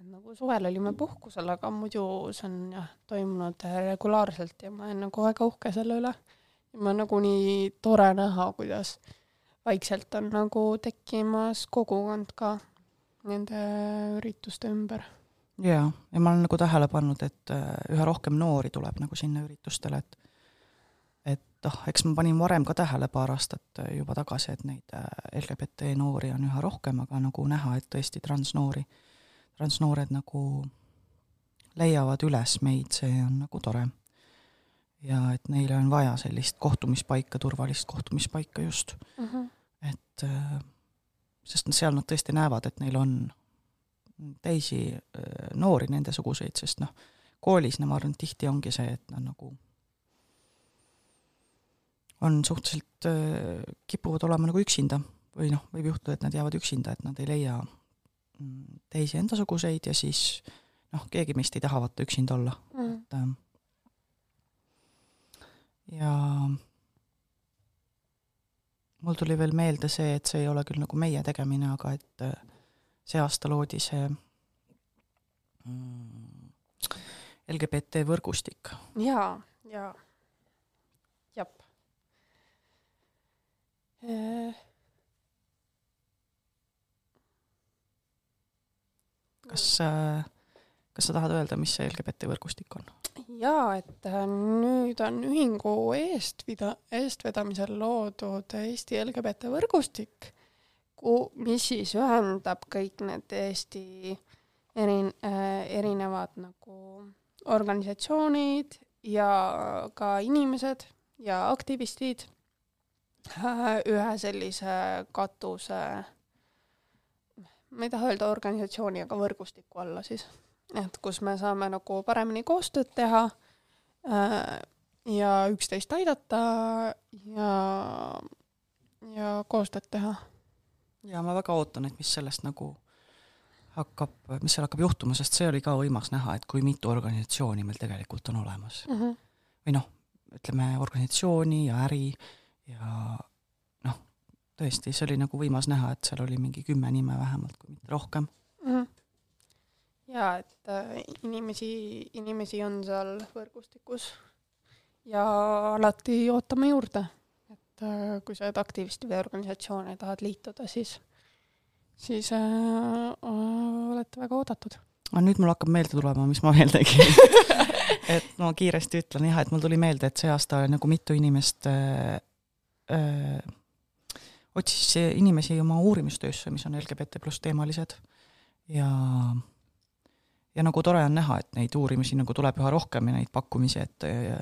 et nagu suvel olime puhkusel, aga muidu see on jah, toimunud regulaarselt ja ma olen nagu väga uhke selle üle. ma nagu nii tore näha, kuidas vaikselt on nagu tekkimas kogukond ka nende ürituste ümber. jaa, ja ma olen nagu tähele pannud, et äh, üha rohkem noori tuleb nagu sinna üritustele, et noh, eks ma panin varem ka tähele paar aastat juba tagasi, et neid äh, LGBT noori on üha rohkem, aga nagu näha, et tõesti transnoori, transnoored nagu leiavad üles meid, see on nagu tore. ja et neile on vaja sellist kohtumispaika, turvalist kohtumispaika just Mm -hmm. et äh, sest seal nad tõesti näevad, et neil on teisi äh, noori nendesuguseid, sest noh, koolis, no ma arvan, tihti ongi see, et nad nagu on suhteliselt, äh, kipuvad olema nagu üksinda või noh, võib juhtuda, et nad jäävad üksinda, et nad ei leia mm, teisi endasuguseid ja siis noh, keegi meist ei taha vaata üksinda olla, Mm. et ähm, ja mul tuli veel meelde see, et see ei ole küll nagu meie tegemine, aga et äh, see aasta loodi see mm, LGBT võrgustik. jaa, jaa. jep. Äh, kas äh, kas sa tahad öelda, mis see LGBT võrgustik on? jaa, et äh, nüüd on ühingu eestvida-, eestvedamisel loodud Eesti LGBT võrgustik, mis siis ühendab kõik need Eesti erin- äh,, erinevad nagu organisatsioonid ja ka inimesed ja aktivistid äh, ühe sellise katuse, ma ei taha öelda organisatsiooni, aga võrgustiku alla siis et kus me saame nagu paremini koostööd teha äh, ja üksteist aidata ja, ja koostööd teha. ja ma väga ootan, et mis sellest nagu hakkab, mis seal hakkab juhtuma, sest see oli ka võimas näha, et kui mitu organisatsiooni meil tegelikult on olemas mm. -hmm. või noh, ütleme organisatsiooni ja äri ja noh, tõesti, see oli nagu võimas näha, et seal oli mingi kümme nime vähemalt, kui mitte rohkem mm. -hmm. ja et äh, inimesi, inimesi on seal võrgustikus ja alati ootame juurde, et äh, kui sa oled aktivist või organisatsioon ja tahad liituda, siis, siis äh, olete väga oodatud. aga nüüd mul hakkab meelde tulema, mis ma veel tegin et ma kiiresti ütlen jah, et mul tuli meelde, et see aasta nagu mitu inimest äh, öö, otsis inimesi oma uurimistöösse, mis on LGBT pluss teemalised. Ja ja nagu tore on näha, et neid uurimisi nagu tuleb üha rohkem ja neid pakkumisi, et öö,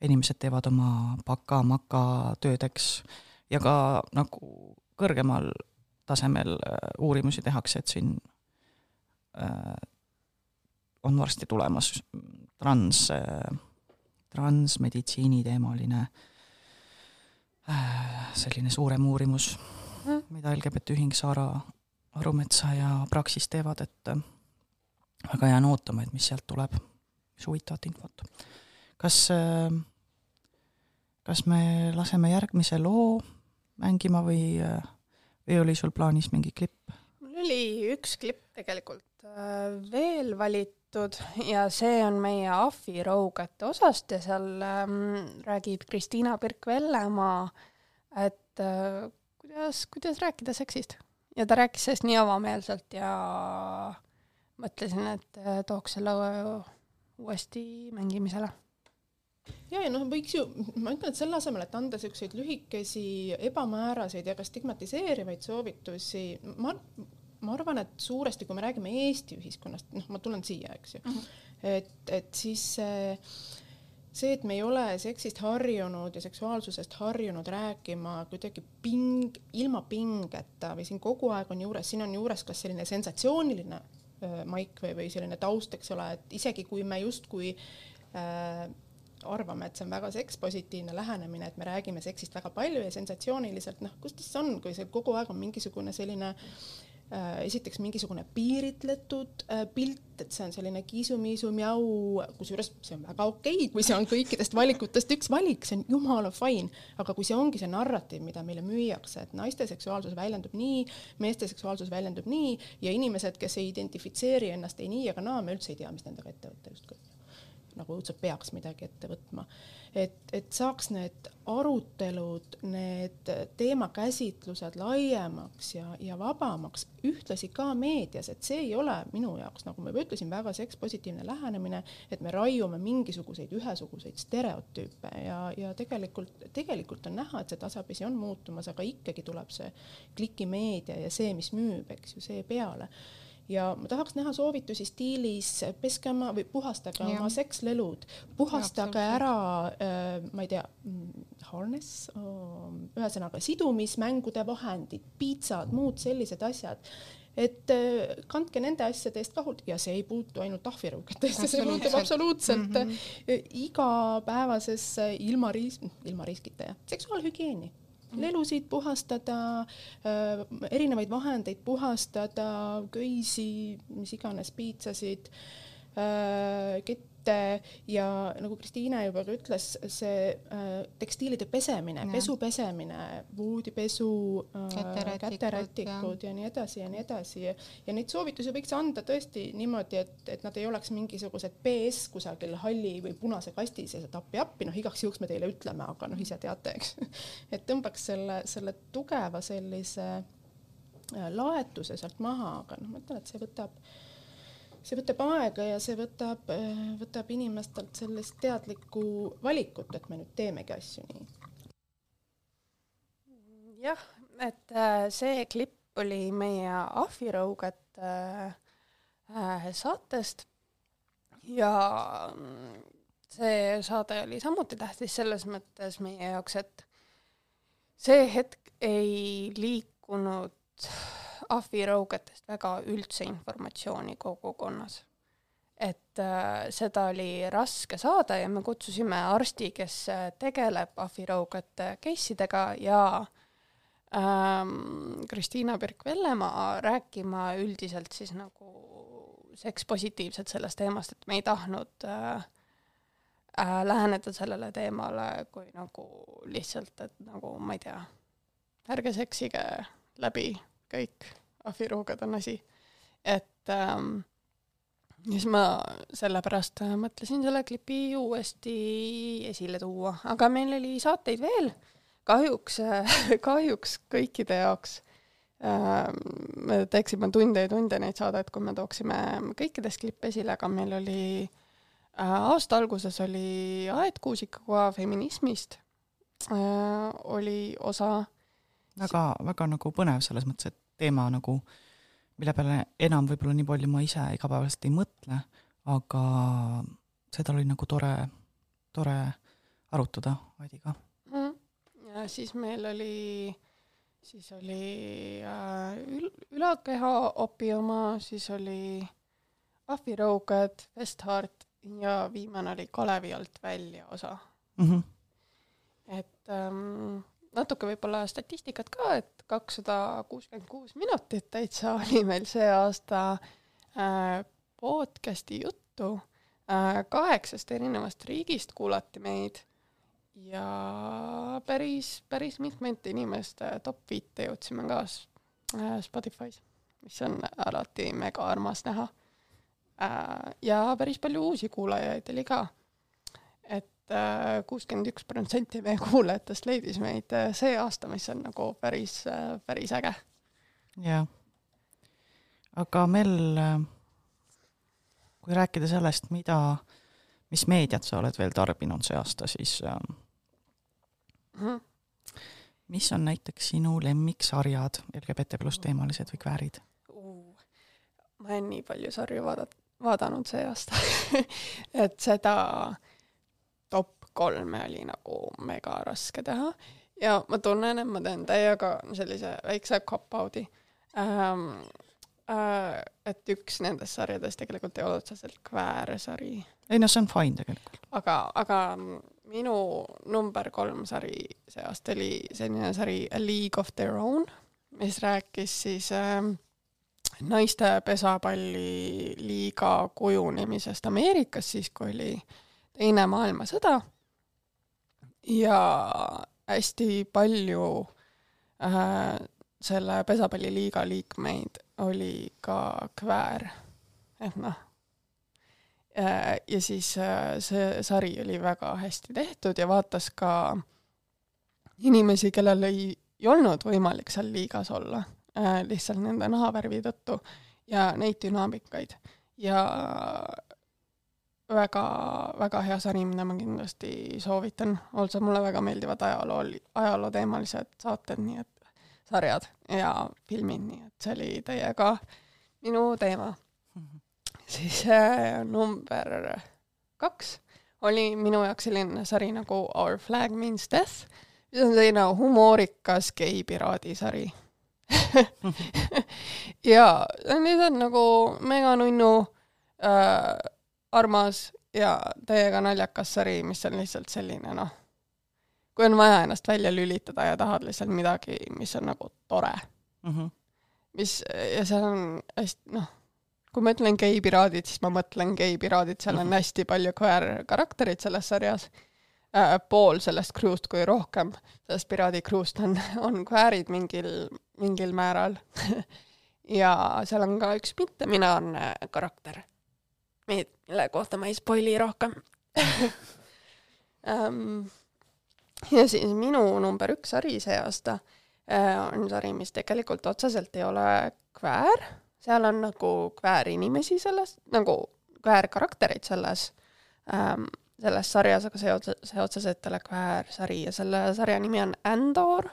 inimesed teevad oma baka-maka töödeks. Ja ka nagu kõrgemal tasemel uurimusi tehakse, et siin äh, on varsti tulemas trans äh,, transmeditsiini teemaline äh, selline suurem uurimus Mhm. mida LGBT Ühing Saara Arumetsa ja Praxis teevad, et äh, väga jään ootama, et mis sealt tuleb, mis huvitavat infot. kas äh,, kas me laseme järgmise loo mängima või, või oli sul plaanis mingi klipp? Oli üks klipp tegelikult äh, veel valitud ja see on meie Ahvi Rougete osast ja seal ähm, räägib Kristiina Pirk-Vellemaa, et äh, kuidas, kuidas rääkida seksist. ja ta rääkis sellest nii avameelselt ja mõtlesin, et äh, tooks selle uuesti mängimisele ja, ja noh, võiks ju, ma ütlen, et selle asemel, et anda siukseid lühikesi ebamääraseid ja ka stigmatiseerivaid soovitusi, ma, ma arvan, et suuresti, kui me räägime Eesti ühiskonnast, noh, ma tulen siia, eks ju mm, -hmm. et, et siis see, et me ei ole seksist harjunud ja seksuaalsusest harjunud rääkima kuidagi ping, ilma pingeta või siin kogu aeg on juures, siin on juures kas selline sensatsiooniline maik või, või selline taust, eks ole, et isegi kui me justkui äh, arvame, et see on väga sekspositiivne lähenemine, et me räägime seksist väga palju ja sensatsiooniliselt, noh, kus ta siis on, kui see kogu aeg on mingisugune selline äh, esiteks mingisugune piiritletud äh, pilt, et see on selline kiisu-miisu mjau, kusjuures see on väga okei okay,, kui see on kõikidest valikutest üks valik, see on jumala fine, aga kui see ongi see narratiiv, mida meile müüakse, et naiste seksuaalsus väljendub nii, meeste seksuaalsus väljendub nii ja inimesed, kes ei identifitseeri ennast ei nii ega naa, me üldse ei tea, mis nendega ette võtta justkui nagu õudselt peaks midagi ette võtma. et, et saaks need arutelud, need teemakäsitlused laiemaks ja, ja vabamaks, ühtlasi ka meedias, et see ei ole minu jaoks, nagu ma juba ütlesin, väga sekspositiivne lähenemine, et me raiume mingisuguseid ühesuguseid stereotüüpe ja, ja tegelikult, tegelikult on näha, et see tasapisi on muutumas, aga ikkagi tuleb see klikimeedia ja see, mis müüb, eks ju, see peale ja ma tahaks näha soovitusi stiilis peske oma või puhastage ja. oma sekslelud, puhastage ja, ära äh,, ma ei tea, harness äh,, ühesõnaga sidumismängude vahendid, piitsad, muud sellised asjad. Et äh, kandke nende asjade eest ka hoolt ja see ei puutu ainult ahvirõugetesse, see puutub absoluutselt. mm -hmm. igapäevasesse ilma riis-, ilma riskita jah, seksuaalhügieeni lelusid puhastada, äh, erinevaid vahendeid puhastada, köisi, mis iganes, piitsasid, äh, kette ja nagu Kristiine juba ka ütles, see äh, tekstiilide pesemine, pesu pesemine, voodipesu, käterätikud ja. ja nii edasi ja nii edasi. Ja, ja neid soovitusi võiks anda tõesti niimoodi, et, et nad ei oleks mingisugused BS kusagil halli või punase kasti sees, et appi-appi, noh, igaks juhuks me teile ütleme, aga noh, ise teate, eks. Et tõmbaks selle, selle tugeva sellise laetuse sealt maha, aga noh, ma ütlen, et see võtab see võtab aega ja see võtab, võtab inimestelt sellist teadlikku valikut, et me nüüd teemegi asju nii. jah, et äh, see klipp oli meie ahvirõuget äh, äh, saatest ja mm, see saade oli samuti tähtis selles mõttes meie jaoks, et see hetk ei liikunud ahvirõugetest väga üldse informatsiooni kogukonnas. et äh, seda oli raske saada ja me kutsusime arsti, kes äh, tegeleb ahvirõugete case idega ja ähm, Kristiina Birk-Vellemaa rääkima üldiselt siis nagu sekspositiivselt sellest teemast, et me ei tahtnud äh, äh, läheneda sellele teemale kui nagu lihtsalt, et nagu ma ei tea, ärge seksige läbi kõik ahviroogad on asi. et ähm, siis ma sellepärast mõtlesin selle klipi uuesti esile tuua, aga meil oli saateid veel, kahjuks, kahjuks kõikide jaoks ähm, me teeksime tunde ja tunde neid saadeid, kui me tooksime kõikidest klippe esile, aga meil oli äh, aasta alguses oli Aet Kuusikaga feminismist äh, oli osa väga, väga nagu põnev selles mõttes, et teema nagu, mille peale enam võib-olla nii palju ma ise igapäevaselt ei mõtle, aga seda oli nagu tore, tore arutada Aidiga mm.. ja siis meil oli, siis oli äh, ül-, ülakeha opi oma, siis oli ahvirõugad, Westhart ja viimane oli Kalevi alt välja osa mm. -hmm. et ähm, natuke võib-olla statistikat ka, et kakssada kuuskümmend kuus minutit täitsa oli meil see aasta äh, podcast'i juttu äh,. kaheksast erinevast riigist kuulati meid ja päris, päris mitmete inimeste top viite jõudsime ka äh, Spotify's, mis on alati mega armas näha äh,. ja päris palju uusi kuulajaid oli ka. et kuuskümmend üks protsenti meie kuulajatest leidis meid äh, see aasta, mis on nagu päris, äh, päris äge. jah. aga Mel, kui rääkida sellest, mida, mis meediat sa oled veel tarbinud see aasta, siis mm -hmm. mis on näiteks sinu lemmiksarjad LGBT pluss teemalised või kväärid uh,? ma olen nii palju sarju vaadat-, vaadanud see aasta et seda top kolme oli nagu mega raske teha ja ma tunnen, et ma teen täiega sellise väikse cop-out'i ähm,. Äh, et üks nendest sarjadest tegelikult ei ole otseselt kväärsari. ei noh, see on fine tegelikult. aga, aga minu number kolm sari see aasta oli selline sari A League of Their Own, mis rääkis siis äh, naiste pesapalliliiga kujunemisest Ameerikas siis, kui oli Teine maailmasõda. Ja hästi palju äh, selle pesapalliliiga liikmeid oli ka kväär, et noh, ja siis äh, see sari oli väga hästi tehtud ja vaatas ka inimesi, kellel ei, ei olnud võimalik seal liigas olla, äh, lihtsalt nende nahavärvi tõttu ja neid dünaamikaid. Ja väga, väga hea sari, mida ma kindlasti soovitan. also mulle väga meeldivad ajaloo, ajalooteemalised saated, nii et sarjad ja filmid, nii et see oli täiega minu teema mm. -hmm. siis äh, number kaks oli minu jaoks selline sari nagu Our Flag Means Death, mis on selline humoorikas geipiraadisari ja see on lihtsalt nagu meganunnu äh, armas ja täiega naljakas sari, mis on lihtsalt selline noh, kui on vaja ennast välja lülitada ja tahad lihtsalt midagi, mis on nagu tore mm. -hmm. mis, ja seal on hästi, noh, kui ma ütlen geipiraadid, siis ma mõtlen geipiraadid, seal on mhm. hästi palju queer karakterid selles sarjas äh,. pool sellest crew'st kui rohkem, sellest piraadi crew'st on, on queerid mingil, mingil määral ja seal on ka üks mitteminaarne karakter mille kohta ma ei spoili rohkem. Ja siis minu number üks sari see aasta uh, on sari, mis tegelikult otseselt ei ole kväär, seal on nagu kväär inimesi selles, nagu kväär karaktereid selles um,, selles sarjas, aga see otse, see otseselt ei ole kväär sari. Ja selle sarja nimi on Andor,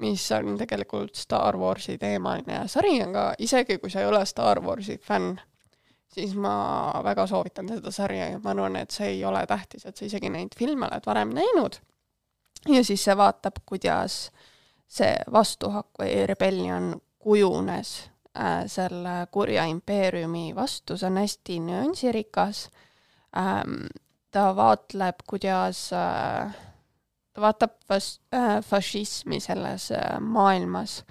mis on tegelikult Star Warsi teemaline sari, aga isegi kui sa ei ole Star Warsi fänn, siis ma väga soovitan seda sarja ja ma arvan, et see ei ole tähtis, et sa isegi neid filme oled varem näinud. ja siis see vaatab, kuidas see vastuhakk või rebellion kujunes äh, selle kurja impeeriumi vastu, see on hästi nüansirikas ähm,. ta vaatleb, kuidas äh, ta vaatab fas- äh,, fašismi selles äh, maailmas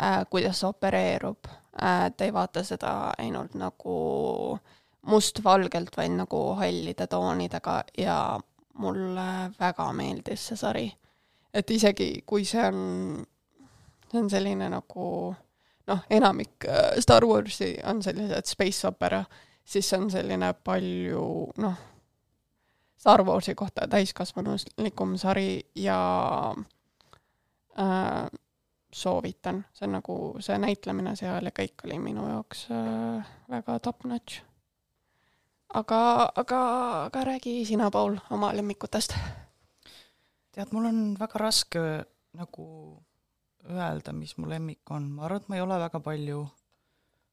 äh,, kuidas see opereerub et ei vaata seda ainult nagu mustvalgelt, vaid nagu hallide toonidega ja mulle väga meeldis see sari. et isegi, kui see on, see on selline nagu noh, enamik äh, Star Warsi on sellised space opera, siis see on selline palju noh, Star Warsi kohta täiskasvanulikum sari ja äh, soovitan, see on nagu see näitlemine seal ja kõik oli minu jaoks äh, väga top-notch. aga, aga, aga räägi sina, Paul, oma lemmikutest. tead, mul on väga raske nagu öelda, mis mu lemmik on, ma arvan, et ma ei ole väga palju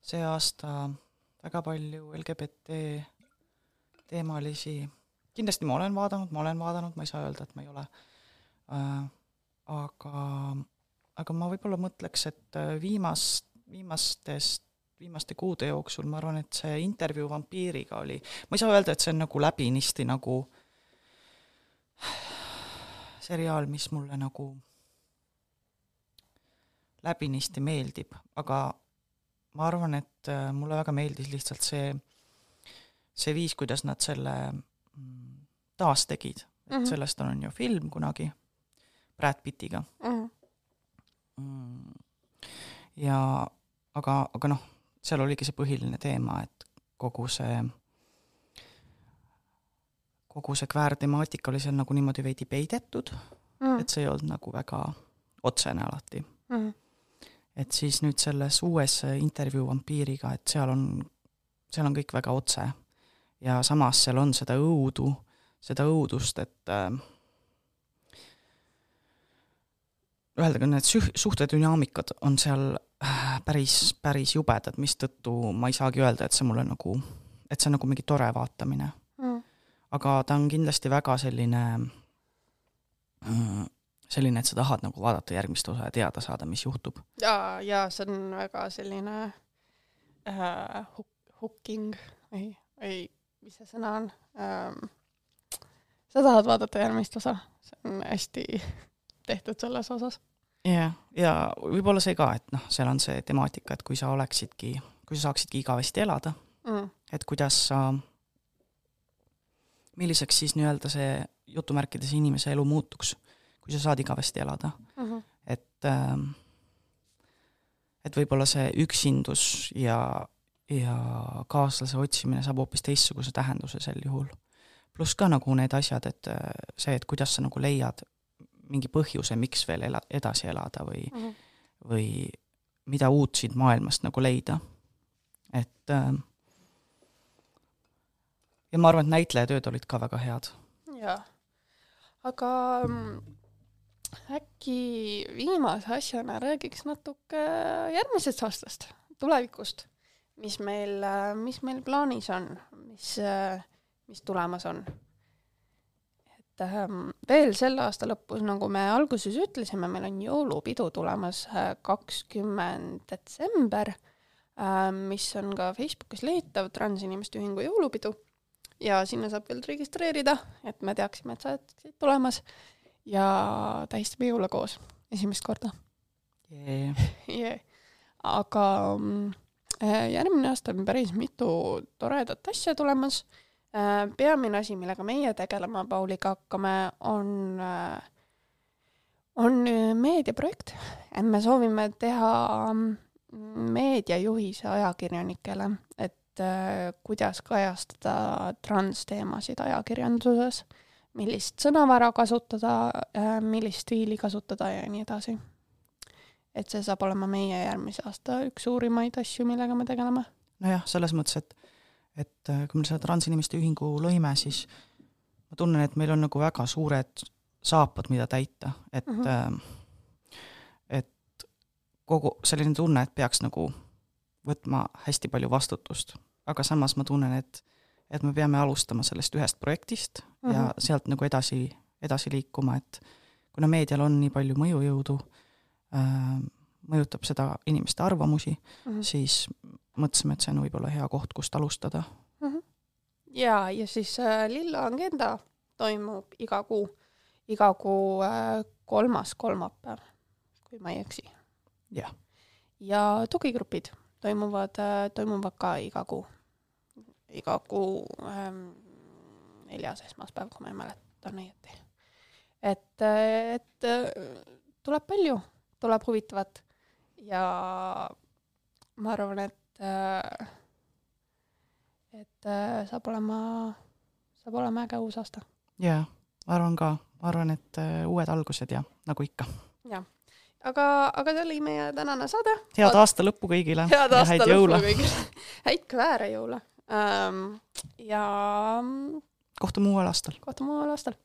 see aasta väga palju LGBT teemalisi, kindlasti ma olen vaadanud, ma olen vaadanud, ma ei saa öelda, et ma ei ole äh,, aga aga ma võib-olla mõtleks, et äh, viimast, viimastest, viimaste kuude jooksul ma arvan, et see intervjuu vampiiriga oli, ma ei saa öelda, et see on nagu läbinisti nagu seriaal, mis mulle nagu läbinisti meeldib, aga ma arvan, et äh, mulle väga meeldis lihtsalt see, see viis, kuidas nad selle mm, taas tegid, et -hmm. sellest on ju film kunagi Brad Pittiga mm. -hmm Mm. Ja aga, aga noh, seal oligi see põhiline teema, et kogu see, kogu see kväärtemaatika oli seal nagu niimoodi veidi peidetud mm., et see ei olnud nagu väga otsene alati. Mm.. et siis nüüd selles uues intervjuu vampiiriga, et seal on, seal on kõik väga otse. Ja samas seal on seda õudu, seda õudust, et äh, ühesõnaga, need suhtedünaamikad on seal äh, päris, päris jubedad, mistõttu ma ei saagi öelda, et see mulle nagu, et see on nagu mingi tore vaatamine mm.. aga ta on kindlasti väga selline, äh, selline, et sa tahad nagu vaadata järgmist osa ja teada saada, mis juhtub. ja, ja see on väga selline äh, huk-, hooking või, või mis see sõna on ähm,? sa tahad vaadata järgmist osa, see on hästi tehtud selles osas. jah ja võib-olla see ka, et noh, seal on see temaatika, et kui sa oleksidki, kui sa saaksidki igavesti elada mm., et kuidas sa, milliseks siis nii-öelda see jutumärkides inimese elu muutuks, kui sa saad igavesti elada mm. -hmm. et äh, et võib-olla see üksindus ja, ja kaaslase otsimine saab hoopis teistsuguse tähenduse sel juhul. pluss ka nagu need asjad, et äh, see, et kuidas sa nagu leiad mingi põhjuse, miks veel ela-, edasi elada või mm, -hmm. või mida uut siit maailmast nagu leida. et äh, ja ma arvan, et näitlejatööd olid ka väga head. jaa, aga mm, äkki viimase asjana räägiks natuke järgmisest aastast, tulevikust, mis meil, mis meil plaanis on, mis, mis tulemas on? Et ähm, veel selle aasta lõpus, nagu me alguses ütlesime, meil on jõulupidu tulemas kakskümmend detsember, mis on ka Facebookis leitav, Transinimeste Ühingu jõulupidu ja sinna saab veel registreerida, et me teaksime, et sa oled tulemas ja tähistame jõule koos esimest korda yeah.. Yeah. aga mm, äh, järgmine aasta on päris mitu toredat asja tulemas. Äh, peamine asi, millega meie tegelema Pauliga hakkame, on, äh, on meediaprojekt. et me soovime teha mm, meediajuhise ajakirjanikele, et kuidas kajastada transteemasid ajakirjanduses millist sõnavara kasutada, äh, millist stiili kasutada ja nii edasi. et see saab olema meie järgmise aasta üks suurimaid asju, millega me tegeleme. nojah, selles mõttes, et, et äh, kui me selle transinimeste ühingu lõime, siis ma tunnen, et meil on nagu väga suured saapad, mida täita, et mm, -hmm. et kogu selline tunne, et peaks nagu võtma hästi palju vastutust, aga samas ma tunnen, et et me peame alustama sellest ühest projektist mm -hmm. ja mhm. sealt nagu edasi, edasi liikuma, et kuna meedial on nii palju mõjujõudu äh,, mõjutab seda inimeste arvamusi mm, -hmm. siis mõtlesime, et see on võib-olla hea koht, kust alustada mm. -hmm. ja, ja siis äh, Lilla Agenda toimub iga kuu, iga kuu äh, kolmas kolmapäev, kui ma ei eksi. jah. ja tugigrupid toimuvad äh,, toimuvad ka iga kuu iga kuu ähm, neljas esmaspäev, kui ma ei mäletan õieti. et, et tuleb palju, tuleb huvitavat ja ma arvan, et, et saab olema, saab olema äge uus aasta. jaa, ma arvan ka, ma arvan, et uued algused ja nagu ikka. jah, aga, aga see oli meie tänane saade. head aasta lõppu kõigile. head aasta lõppu kõigile häid kvääre jõule ähm,. ja. kohtume uuel aastal. kohtume uuel aastal.